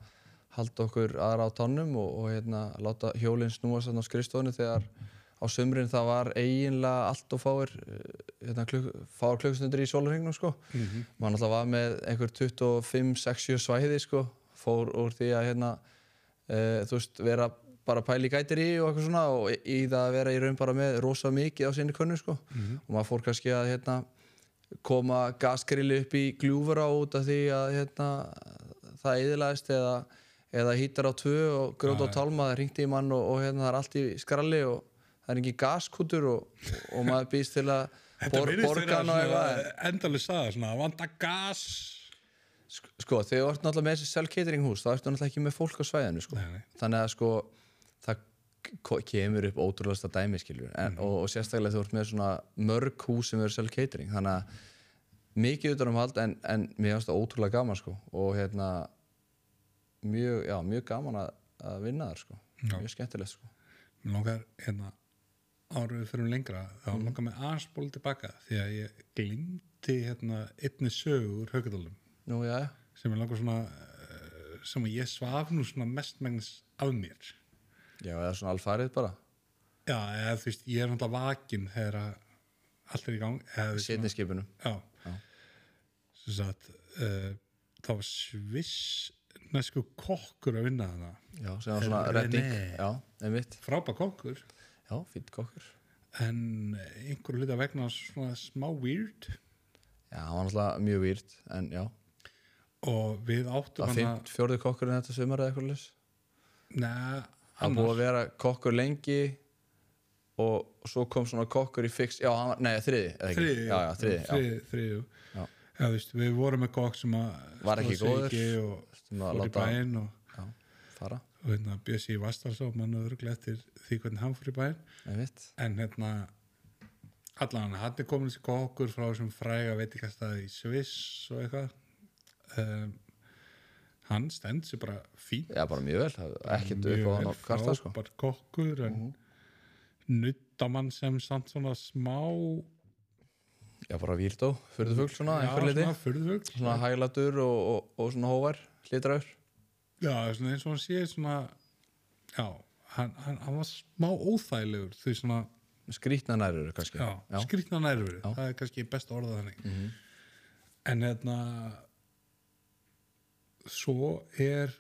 halda okkur aðra á tonnum og, og hérna láta hjólinn snúast þarna á skrifstofunni þegar á sömrin það var eiginlega allt og fáir eh, hérna, klukk, fáir klukkustundir í sólurhengnum sko. Mm -hmm. maður náttúrulega var með einhver 25, 60 svæði sko, fór úr því að hérna, e, þú veist, vera bara pæli gætir í og eitthvað svona og í- það að vera í raun bara með rosa mikið á sinni könnu sko. Og maður fór kannski að hérna koma gasgrilli upp í gljúfura út af því að hérna það eðilaðist eða, eða hýtar á tvö og grót á tálma það ringti í mann og, og hérna það er allt í skralli og það er ekki gaskútur og, og maður býst til að bor, borgan og eitthvað en- endalega saða svona, vanda gas Sk- Sko, þegar þú ert náttúrulega með þessi self-catering hús þá ertu náttúrulega ekki með fólk á svæðinu sko. Nei, nei. þannig að sko það kemur upp ótrúlega dæmi skiljur en, Mhm. og, og sérstaklega þú ert með svona mörg hús sem eru self-catering þannig að mikið utanum hald en, en mér finnst það ótrúlega gaman sko og hérna mjög, já, mjög gaman að, að vinna þar sko Já. mjög skemmtilegt sko Mér langar hérna við fyrir lengra þá Mhm. langar mig aðeins ból tilbaka því að ég glimti hérna einni sögu úr haugardalum Nú, já, já, sem ég langar svona eh, sem ég svaf nú svona mestmengnis af mér. Já, eða svona alfarið bara. Já, eða þú veist, ég er náttúrulega vakin þegar allt er í gang eða þú veist, setni skipinu. Já, Já. sem sagt uh, það var sviss næsku kokkur að vinna þarna. Já, sem var svona redding. frábæð kokkur já, fýtt kokkur. En einhverju hluta vegna svona smá weird. Já, hann var náttúrulega mjög výrt en já, og við áttum það hana fimmt fjórði kokkurinn þetta sumar eða eitthvað leys neða, hann búið að vera kokkur lengi og svo kom svona kokkur í fix já, hann var, nei, þriði, þriði, já, já, þriði, þriði, þriði Já. Já, veist, við vorum með kokk sem að Var ekki góður. ekki og Sem að fór í bæinn og, fara og hérna Bjössi Vastarsó mann öðruglega eftir því hvernig hann bæinn. Einmitt, en hérna allan hann er komin þessi kokkur frá þessum fræga veitikastæði í Sviss og eitthvað. Um, hann stend sér bara fín já, bara mjög vel. Er ekkert upp á hann á kvarta sko. Mhm. frábær kokkur en nuttamann sem samt svona smá já, bara výrt á, fyrðu fugl svona, já, svona furðufugl. Svona hæglatur og, og, og svona hóvar hlýtraur, já, eins og hann sé svona já, hann, hann, hann var smá óþægilegur því svona, skrítna nærur kannski, já, já, skrýtna nærveri Já. það er kannski best orðað þannig Mhm. en hérna svo er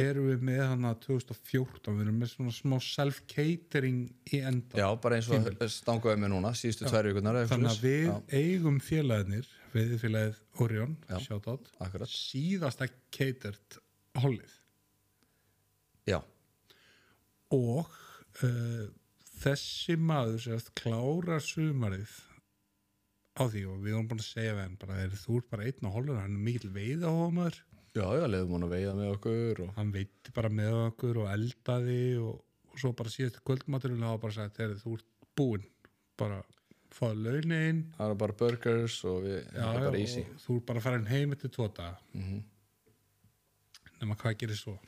erum við með hann að 2014 við erum með svona smá self-catering í enda já, bara eins og stanguði með núna síðustu tvær vikunar þannig að við svoleiðis. eigum félagarnir við félagið Orion Já. já, akkurat, síðasta catert hollið já, og uh, þessi maður sagt klárar sumarið á því og við erum búin að segja við hann bara, er, þú ert bara einn á hollur hann er mikill veiðahómaður já, já, leiðum hún að veiða með okkur og hann veitti bara með okkur og eldaði og, og svo bara síðast kvöldmaturinn hafa bara sagt, heyrðu, þú ert búinn bara fáðu launin. Það er bara burgers og við, já, það er bara easy. þú ert bara farin heim eftir tvo daga. Mm nema hvað gerir svo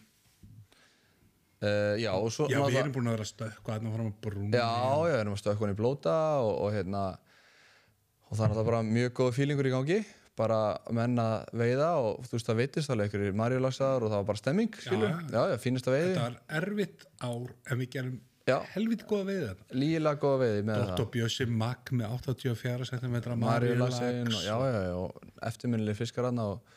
Uh, já, og svo já, við erum búin að vera stökku að fram að brúna Já, já, við erum að stökka hann í blóta og, og hérna og það er náttúrulega bara mjög góð fílingur í gangi bara menn að veiða og þú veist það veitist alveg einhverjir marjulagsar og það var bara stemming Já, já, já, fínasta veiði Það er erfitt ár en við gerum Já. helviti góða veiði þetta. líla góða veiði með það Dr. Bjössi Magg með 84 cm marjulags eftirminnileg fiskar hann og,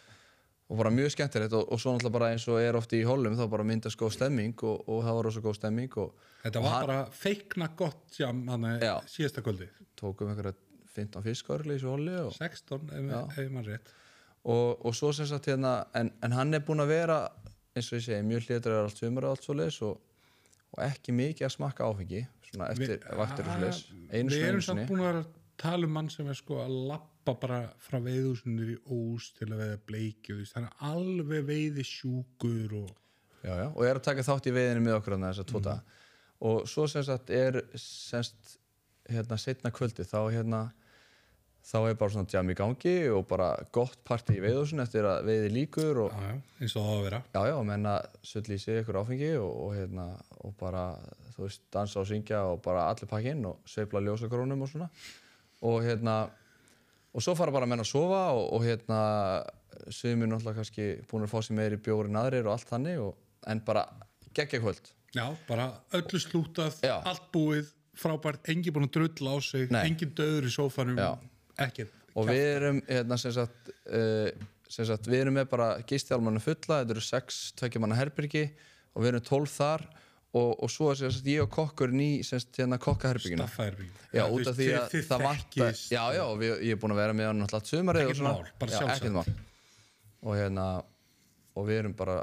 og bara mjög skemmtilegt og, og svo náttúrulega bara eins og er oft í hólum þá bara myndast góð stemming og, og það var rosa góð stemming og Þetta var bara feikna gott jam hann Já. síðasta kvöldi. tókum einhverja 15 fiskar í hóli og, 16 ef, maður rétt. og, og svo sem sagt hérna en, en hann er búinn að vera eins og ég segi, mjög hlýtur allt sumar og allt svo leis og, og ekki mikið að smakka áfengi svona eftir vaktir og svo leis einu Við sinni, erum samt búin að tala um mann sem er sko að lappa bara frá veiðhúsunir í ós til að veiða veist, Það er alveg veiði sjúkur og já, já, og er að taka þátt í veiðinu með okkur þess að tvo daga og svo sem sagt er semst hérna setna kvöldi þá hérna þá er bara svona jam í gangi og bara gott partí í veiðhúsin eftir að veiði líkur og já, eins og það á að vera. Já, já, og menna sulli í sig ykkur áfengi og, og, hérna, og bara, þú veist, dansa og syngja og bara allir pakkinn og sveifla ljósakrónum og svona. Og hérna, og svo fara bara menn að sofa og, og hérna, sumir náttúrulega kannski búin að fá sér meiri bjóri en aðrir og allt þannig, og, en bara geggja kvöld. Já, bara öllu slútað, Já. allt búið, frábært, engin búin að drulla á sig, Nei. engin döður í sófanum, ekkert. Og við erum, hérna, sem sagt, uh, sem sagt, við erum með bara gistjálmannu fulla, þetta eru sex tveikjumanna herbyrgi og við erum tólf þar og, og svo er ég og kokkurinn í hérna kokkaherbygginu. Já, út af því að það vantar Já, já, við, ég er búin að vera með hann alltaf sumarið Ekkert mál, bara já, sjálfsagt. og hérna og við erum bara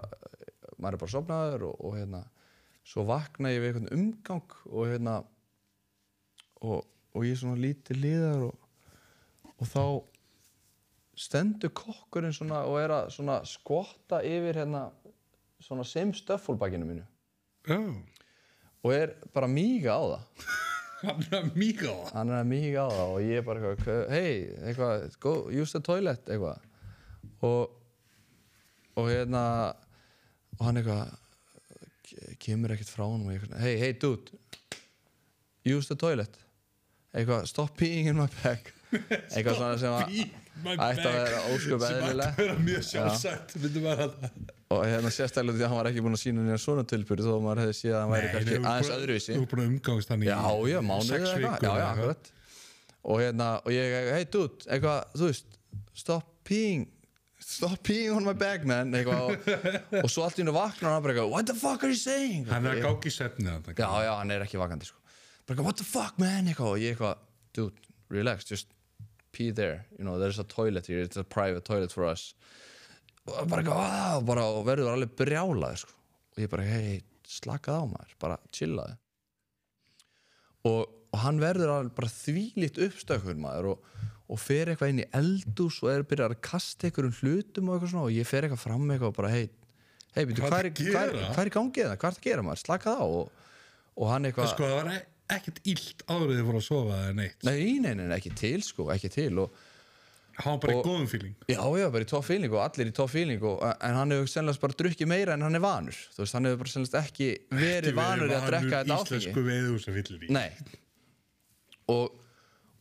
maður er bara sopnaður og, og hérna svo vakna ég við einhvern umgang og hérna og, og ég er svona lítið liðar og, og þá stendur kokkurinn svona og er að svona skotta yfir hérna svona sem stöffulbakinu mínu Já, og er bara míga á það. <laughs> Hann er mjög á það. hann er að míga á það og ég er bara eitthvað hei, eitthvað, go, use the toilet eitthvað. Og og hérna og hann eitthvað ke- kemur ekkert frá hann og ég eitthvað, hey, hey dude use the toilet. Eitthvað, stop peeing in my bag <laughs> eitthvað svona sem að ætti að vera ósköp Sem ætti að eðlilega. vera mjög það. og hérna sérstaklega því að hann var ekki búinn að sína nýja svona tilbyrði þó að maður hefði séð að hann væri kannski aðeins öðruvísi. Þú er búin að umgangast hann í já, já, mánuðið sex eða vikur. og hérna, og ég, hey dude, eitthvað, þú veist stop peeing stop peeing on my bag, man eitthvað, og, og svo allt í hennu vaknar hann bara what the fuck are you saying? Hann er að gáki í þetta. já, já, hann er ekki vakandi sko. bara what the fuck, man eitthvað, og ég eitthvað, dude, relax, just pee there, you know, there's a toilet here it's a private toilet for us. Og bara og bara, og verður alveg brjálaði, sko, og ég bara, hei slakað á maður, bara chillaði og, og hann verður alveg bara þvílíkt uppstökkur maður og, og fer eitthvað inn í eldús og er byrjað að kasta einhverjum hlutum og eitthvað svona og ég fer eitthvað fram með eitthvað og bara, hei, hei, býtu, Hvað er, að hvað er, gangið það, hvað er það að gera maður, slakað á og, og hann eitthvað Sko, það var e- ekkert illt áður þið fór að sofa eða neitt. Nei, nei, nei, ekki til sko, ekki til og, Hann bara í Og- góðum fíling. Já, já, bara í tóf fíling og allir í tóf fíling og, en hann hefur sennilegast bara drukkið meira en hann er vanur þú veist, hann hefur bara sennilegast ekki verið vanur í að drekka þetta áfengi Íslensku veiðhúsafyllir í. Nei og,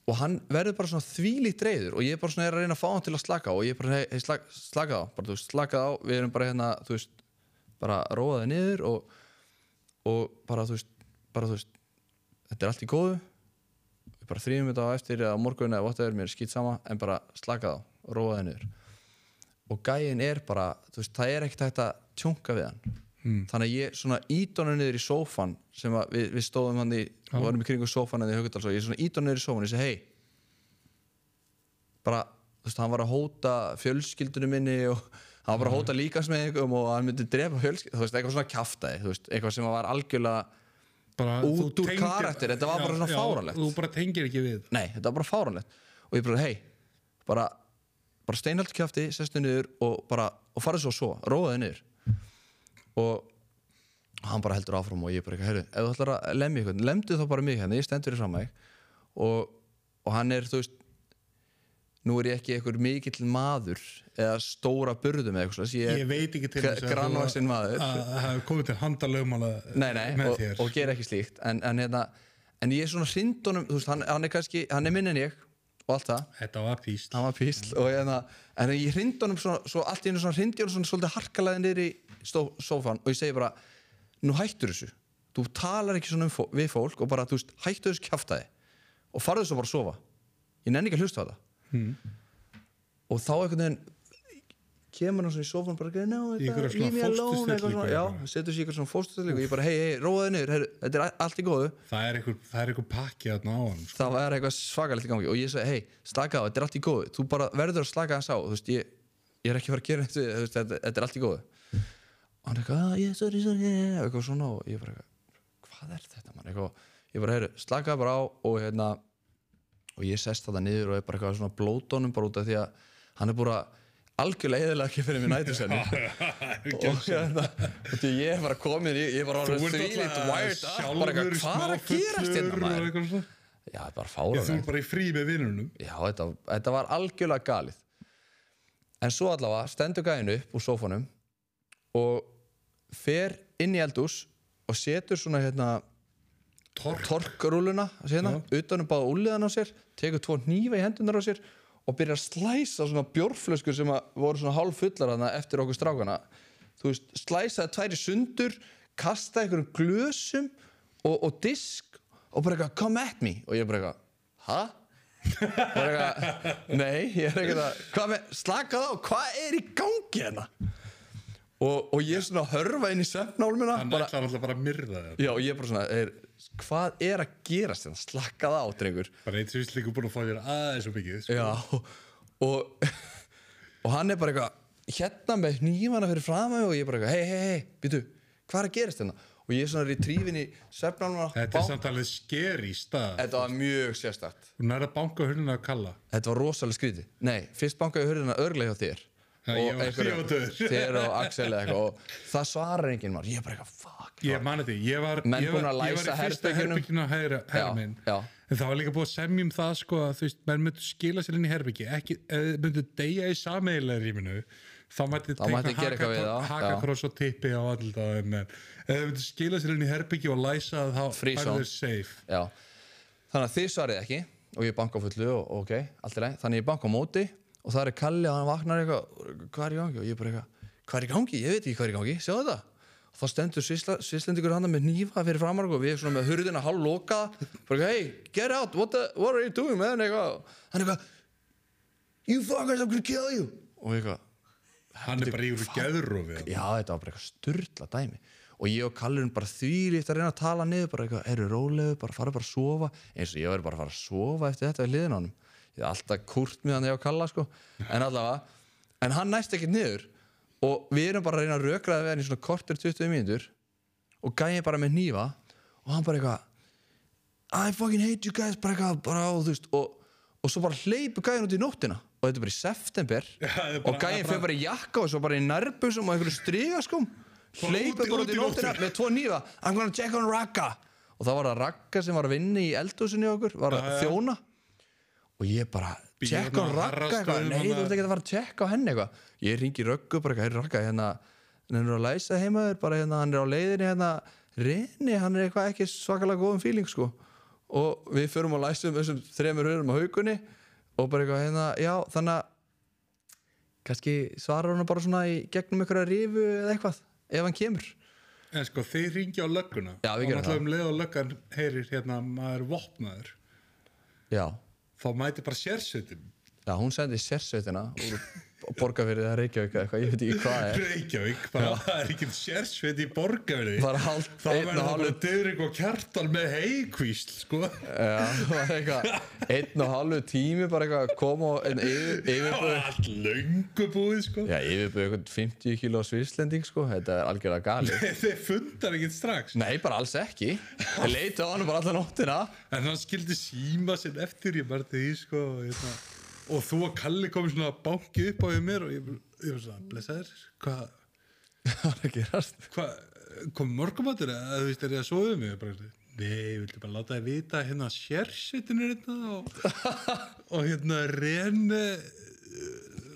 og hann verður bara svona þvílíkt reyður og ég bara svona er að reyna að fá hann til að slaka á og ég bara, hei, hey, slag, slaka á bara, þú veist, slaka á, við erum bara hérna þú veist, bara róaði niður og, og bara, þú veist bara, þú veist, þetta er allt í góðu. Við bara þrýjum þetta á eftir eða morgun eða whatever, mér er skýt sama en bara slaka á, róaði niður. Og gæin er bara, þú veist, það er ekkert hægt að tjónka við hann. Mm. þannig að ég svona ídónu niður í sófan sem við, við stóðum hann í og varum í kringum sófan en í Haugardals og ég svona ídónu niður í sófan og ég segi hei bara, þú veist, hann var að hóta fjölskyldunum minni og <laughs> hann var bara að hóta líkasmeðingum og hann myndi drepa fjölskyldunum, þú veist, eitthvað svona kjaftaði þú veist, eitthvað sem var algjörlega Bara, Út úr tengir- karakter, þetta var bara Já, svona já, fáránlegt. Þú bara tengir ekki við. Nei, þetta var bara fáránlegt og ég bara, hei, bara bara steinhald kjafti, sestu niður og bara, og farið svo svo, róðið niður og hann bara heldur áfram og ég bara, heyrðu, ef þú ætlar að lemja eitthvað, lemdu þá bara mig hérna, ég stendur í framæg og, og hann er, þú veist nú er ég ekki einhver mikill maður eða stóra burðum eða eitthvað svoleiðis, Ég veit ekki til þess að það hafi komið til handa lögmála nei, nei, með og, þér. og gera ekki slíkt. En, en, hérna, en ég er svona hrindunum hann, hann er er minn en ég og allt það. Þetta var písl. var písl og hérna, en ég hrindi honum svona, svo allt í einu svona hrindi honum svona svolítið harkalega niður í stó, sófan og ég segi bara nú hættur þessu, þú talar ekki svona um fó, við fólk og bara, veist, hættu þessu kjaftaði. Og farðu svo bara að sofa. Ég nenni ekki að hlusta á þetta og þá einhvern veginn kemur hann svona í sófan bara, Í einhverja svona leave me alone", eitthvað svona, já, eitthvað. setur sér eitthvað svona fósturstellingu og ég bara, hei, hei, róaði niður, þetta er allt í góðu Það er er einhver pakki að ná hann. Sko. það var eitthvað svakalegt í gangi og ég segi, hei, slaka á, þetta er allt í góðu þú bara verður að slaka þess á þú veist, ég, ég er ekki fara að gera þetta þú veist, þetta, þetta er allt í góðu og hann er eitthvað, ah, yeah, sorry, sorry yeah, eitthvað svona og ég bara, eitthvað, hvað er þetta man? eitthvað, ég bara, heyru, og ég sest þetta niður og er bara eitthvað svona blótónum bara út af því að hann er búin að algjörlega eðilega ekki fyrir mér nætusenni <laughs> og hérna ég er bara komin ég, er bara þvílíkt alltaf wired up. Bara eitthvað, hvað er að gerast hérna maður? eitthvað svona. já, bara fára þú er bara í frí með vinnunum. Já, þetta, þetta var algjörlega galið. En svo allavega stendur gæðin upp úr sófanum og fer inn í eldús og setur svona hérna Tork. torkrúluna hérna, utan um báða úliðan á sér tekur tvo hnífa í hendunar á sér og byrjar að slæsa svona bjórflöskur sem að voru svona hálf fullar hana eftir okkur strákana þú veist, slæsaði tværi sundur kastaði einhverjum glösum og, og disk og bara eitthvað, come at me og ég bara eitthvað, hæ? bara eitthvað, nei, ég er ekkert að hvað með, slakað á, hvað er í gangi hérna? Og, og ég svona hörfa inn í svefnálmina Hann bara, ætlar alltaf bara að myrða þetta. Já, og ég bara svona, er, hvað er að gerast hérna, slakkað á, drengur Bara eitt líka búin að fá þér aðeins og mikið. Sko. Já, og, og, og hann er bara eitthvað hérna með hnífana fyrir framæg og ég bara eitthvað, hei, hei, hei, býtu hvað er að gerast hérna? Og ég er svona ritrífin í svefnálmina Þetta er samt alveg skeri í stað. Þetta var mjög sérstakt Þú nærði að banka hurðina að kalla. Þetta var rosalega skrítið Nei, fyrst bankaði hurðina örglega hjá þér og og eitthvað og það svarar enginn maður Ég er bara eitthvað, Ég mani því, ég var, ég var, ég var læsa í fyrsta að hæra, hæra minn. En það var líka búið að semja um það sko að þú veist, menn myndu skila sér inn í herbyggi, ekki, myndu deyja í sameiginlega rýminu, þá mætti það, hakakross og tippi á alltaf, en eða myndu skila sér inn í herbyggi og læsa það, þá er þau safe. Já, þannig að þið svarið ekki og ég banka fullu og ok, allt er leið þannig ég banka á móti og það er Kalli og hann vaknar eitthvað, hvað er í gangi? Og ég bara eitthvað, hvað er í gangi, ég veit ekki hvað er í gangi. Sjáðu þetta, þá stendur svislendingur hann með nýfa fyrir framar og við erum svona með hurðina hálf lokaða bara hey, get out, what, the, what are you doing man? Eitthvað, hann eitthvað you fuckers, I'm gonna kill you. Og eitthvað, Hann er bara í úr geðrófi. já þetta var bara eitthvað styrla dæmi. Og ég og Kallurinn bara þvílíkt að reyna að tala niður bara eitthvað, eru rólegu, bara fara bara að sofa. Eins og ég væri bara að fara að sofa eftir þetta við hliðin á honum, ég er alltaf kurt með hann ég og Kalla sko, en allavega en hann næst ekkert niður og við erum bara að reyna að rökraða við hann í svona kortir 20 mínútur og gæði bara með nýfa og hann bara eitthvað I fucking hate you guys bara eitthvað, bara á þú veist og, og svo bara hleypu gæðin út í nóttina og þetta er bara í september er bara- og gæðin fyrir bara í jakka og svo bara í nærbusum og einhverju stryga sko. Hleypu bara út í nóttina með tvo nýfa I'm gonna check on Ragga. Og það var það Ragga sem var að vinna í eldhúsinni okkur var að já. þjóna. Og ég bara Hérna á Ragga eitthvað? Harrastöðum nei þú ert ekki að fara að checka á henni eitthvað. Ég ringi Röggu bara eitthvað "Heyrðu, Ragga hérna hann er að læsa heimaður bara hérna hann er á leiðinni hérna. Reyni hann er eitthvað ekki svakalega góðum feeling sko. Og við förum að læsa um þessum þremur hörum á haugunni og bara eitthvað hérna já þannig að kannski svarar hann bara svona í gegnum einhverja rifu eða eitthvað ef hann kemur. En sko, þeir ringja á lögguna. Já, Og náttúrulega um leið og löggan heyrir hérna, maður vopnaður. já, Þá mæti bara sérsveitin. já hún sendi sérsveitina úr <laughs> borgarfyrði eða Reykjavík eða eitthvað, ég veit ekki hvað er Reykjavík, bara það er ekki sérsveit í hálf, Þá einn verður það bara Didrik og Kjartal með heikvísl, sko. já, það var eitthvað, einn og hálfu tími bara eitthvað að koma og en yfir, Það yfirbúið var allt löngu búið, sko. já, yfirbúið eitthvað 50 kíló svislending sko, þetta er algjörlega gali <laughs> Þeir fundar ekkert strax. nei, bara alls ekki ég leiti á hann bara alla nóttina En hann skildi síma sinn eftir, ég bara því, sko. Og þú og Kalli komið svona að banki upp á hjá mér og ég, var svona, blessaður, hvað, <laughs> var að gerast kom morgumatur eða þú veist, er ég að sofa um mig? Nei, ég vildi bara láta þið vita hérna sérsveitin er hérna og, <laughs> og hérna ren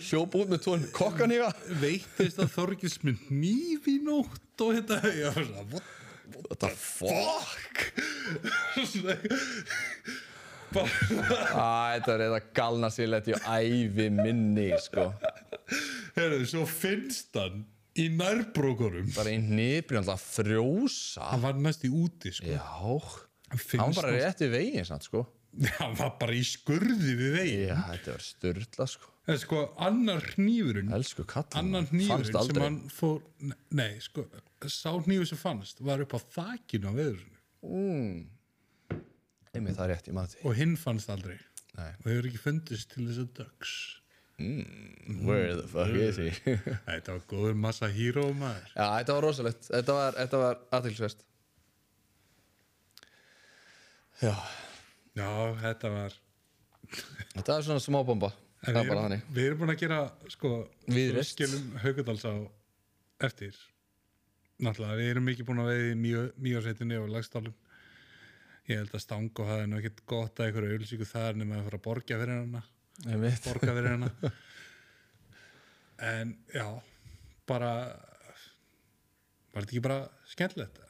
hljóp út með tón kokkaníga veittist að Þorgils með nýf í nótt og hérna, ég var svona, what þetta fuck? <laughs> Svona- Æ, þetta var eitthvað galna síðlegt í ævi minni, sko. Herru, svo finnst hann í nærbrókurum. Bara í nýbrinn alltaf frjósa. Hann var næst í úti, sko. Já, Hann hann finnst bara rétt í veginn, sant, sko. Hann var bara í skurði við veginn. Já, þetta var styrla, sko. En sko, annar hnífurinn, Elsku kallinn. annar fannst hnífurinn sem aldrei. hann fór, ne- nei, sko, sá hnífur sem fannst var upp á þakinu á veðurinu Mm. Einmitt, það er rétt, ég maður því. og hinn fannst aldrei Nei. og hefur ekki fundist til þess að dögs. Where the fuck is he? Þetta var góður massa híró maður. Já, þetta var rosalegt. Þetta var, þetta var aðtilsvert. Já, Já, þetta var... þetta var svona Það við er bara erum, við erum búin að gera, sko, skilum Haukadals á eftir. Náttúrulega, við erum ekki búin að veiði mjögarsveitinni og lagstálum. Ég held að Stango hafi nú ekkert gott að einhverju auðlýsingu þar nema að fara að borga fyrir hana. Borga fyrir hana. <laughs> En já, bara, var þetta ekki bara skemmtilegt?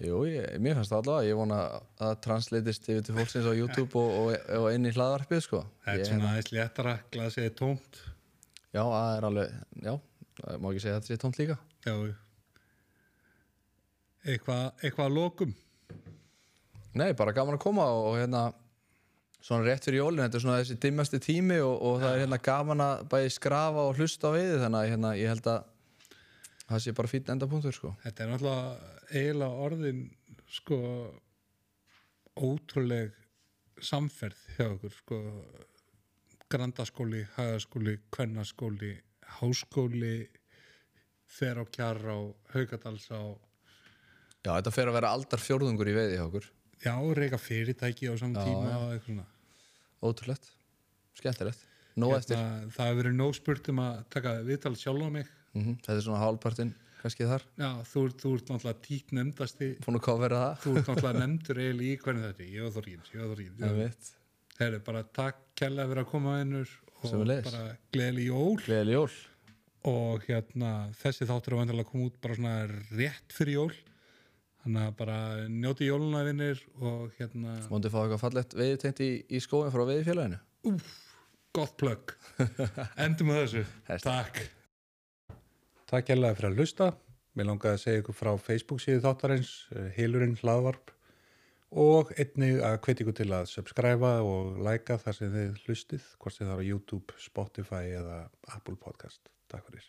Jú, ég, mér fannst það allavega. Ég vona að það translatist yfir til fólksins á YouTube og, og, og inn í hlaðvarpið, sko. Það er svona aðeins léttara, glasið er tómt. Já, það er alveg, já, það má ekki segja að þetta sé tómt líka. Já, eitthvað, eitthvað að lokum. Nei, bara gaman að koma og, og hérna, svona rétt fyrir jólinn, þetta er svona þessi dimmasti tími og, og það er hérna gaman að bæði skrafa og hlusta á veiði, þannig að hérna, ég held að það sé bara fýtt endapunktur, sko. Þetta er náttúrulega eiginlega orðin sko ótrúleg samferð hjá okkur sko grandaskóli, hagaskóli, kvennaskóli háskóli fer á kjar á Haugadals á Já, þetta fer að vera aldar fjórðungur í veiði hjá okkur. Já, reyka fyrirtæki á saman tíma og eitthvað svona Ótrúlegt. Skemmtilegt. Hérna, það hefur verið nóg spurt um að taka viðtal sjálf á mig Mm Þetta er svona hálfpartinn, kannski þar. já, þú, þú ert náttúrulega tík nefndasti Fónu að kofera það. þú ert náttúrulega <laughs> nefndur eiginlega í hvernig þetta ég og Þorgins, ég og Þorgins. Þeir eru bara takk kærlega fyrir að koma einnur og bara gleðileg jól Gleðileg jól. og hérna þessi þáttur er að koma út bara svona rétt fyrir jól þannig að bara njóti jóluna vinnir og hérna Móndið fá eitthvað fallett veiðitengt í, í skóin frá veiðifélaginu. gott plögg. <laughs> Endum að þessu, takk. Takk kærlega fyrir að hlusta. Mér langaði að segja ykkur frá Facebook síðu þáttarins Hilurinn hlaðvarp og einnig að hvetja ykkur til að subscriba og læka þar sem þið hlustið hvort sem það er á YouTube, Spotify eða Apple Podcast. Takk fyrir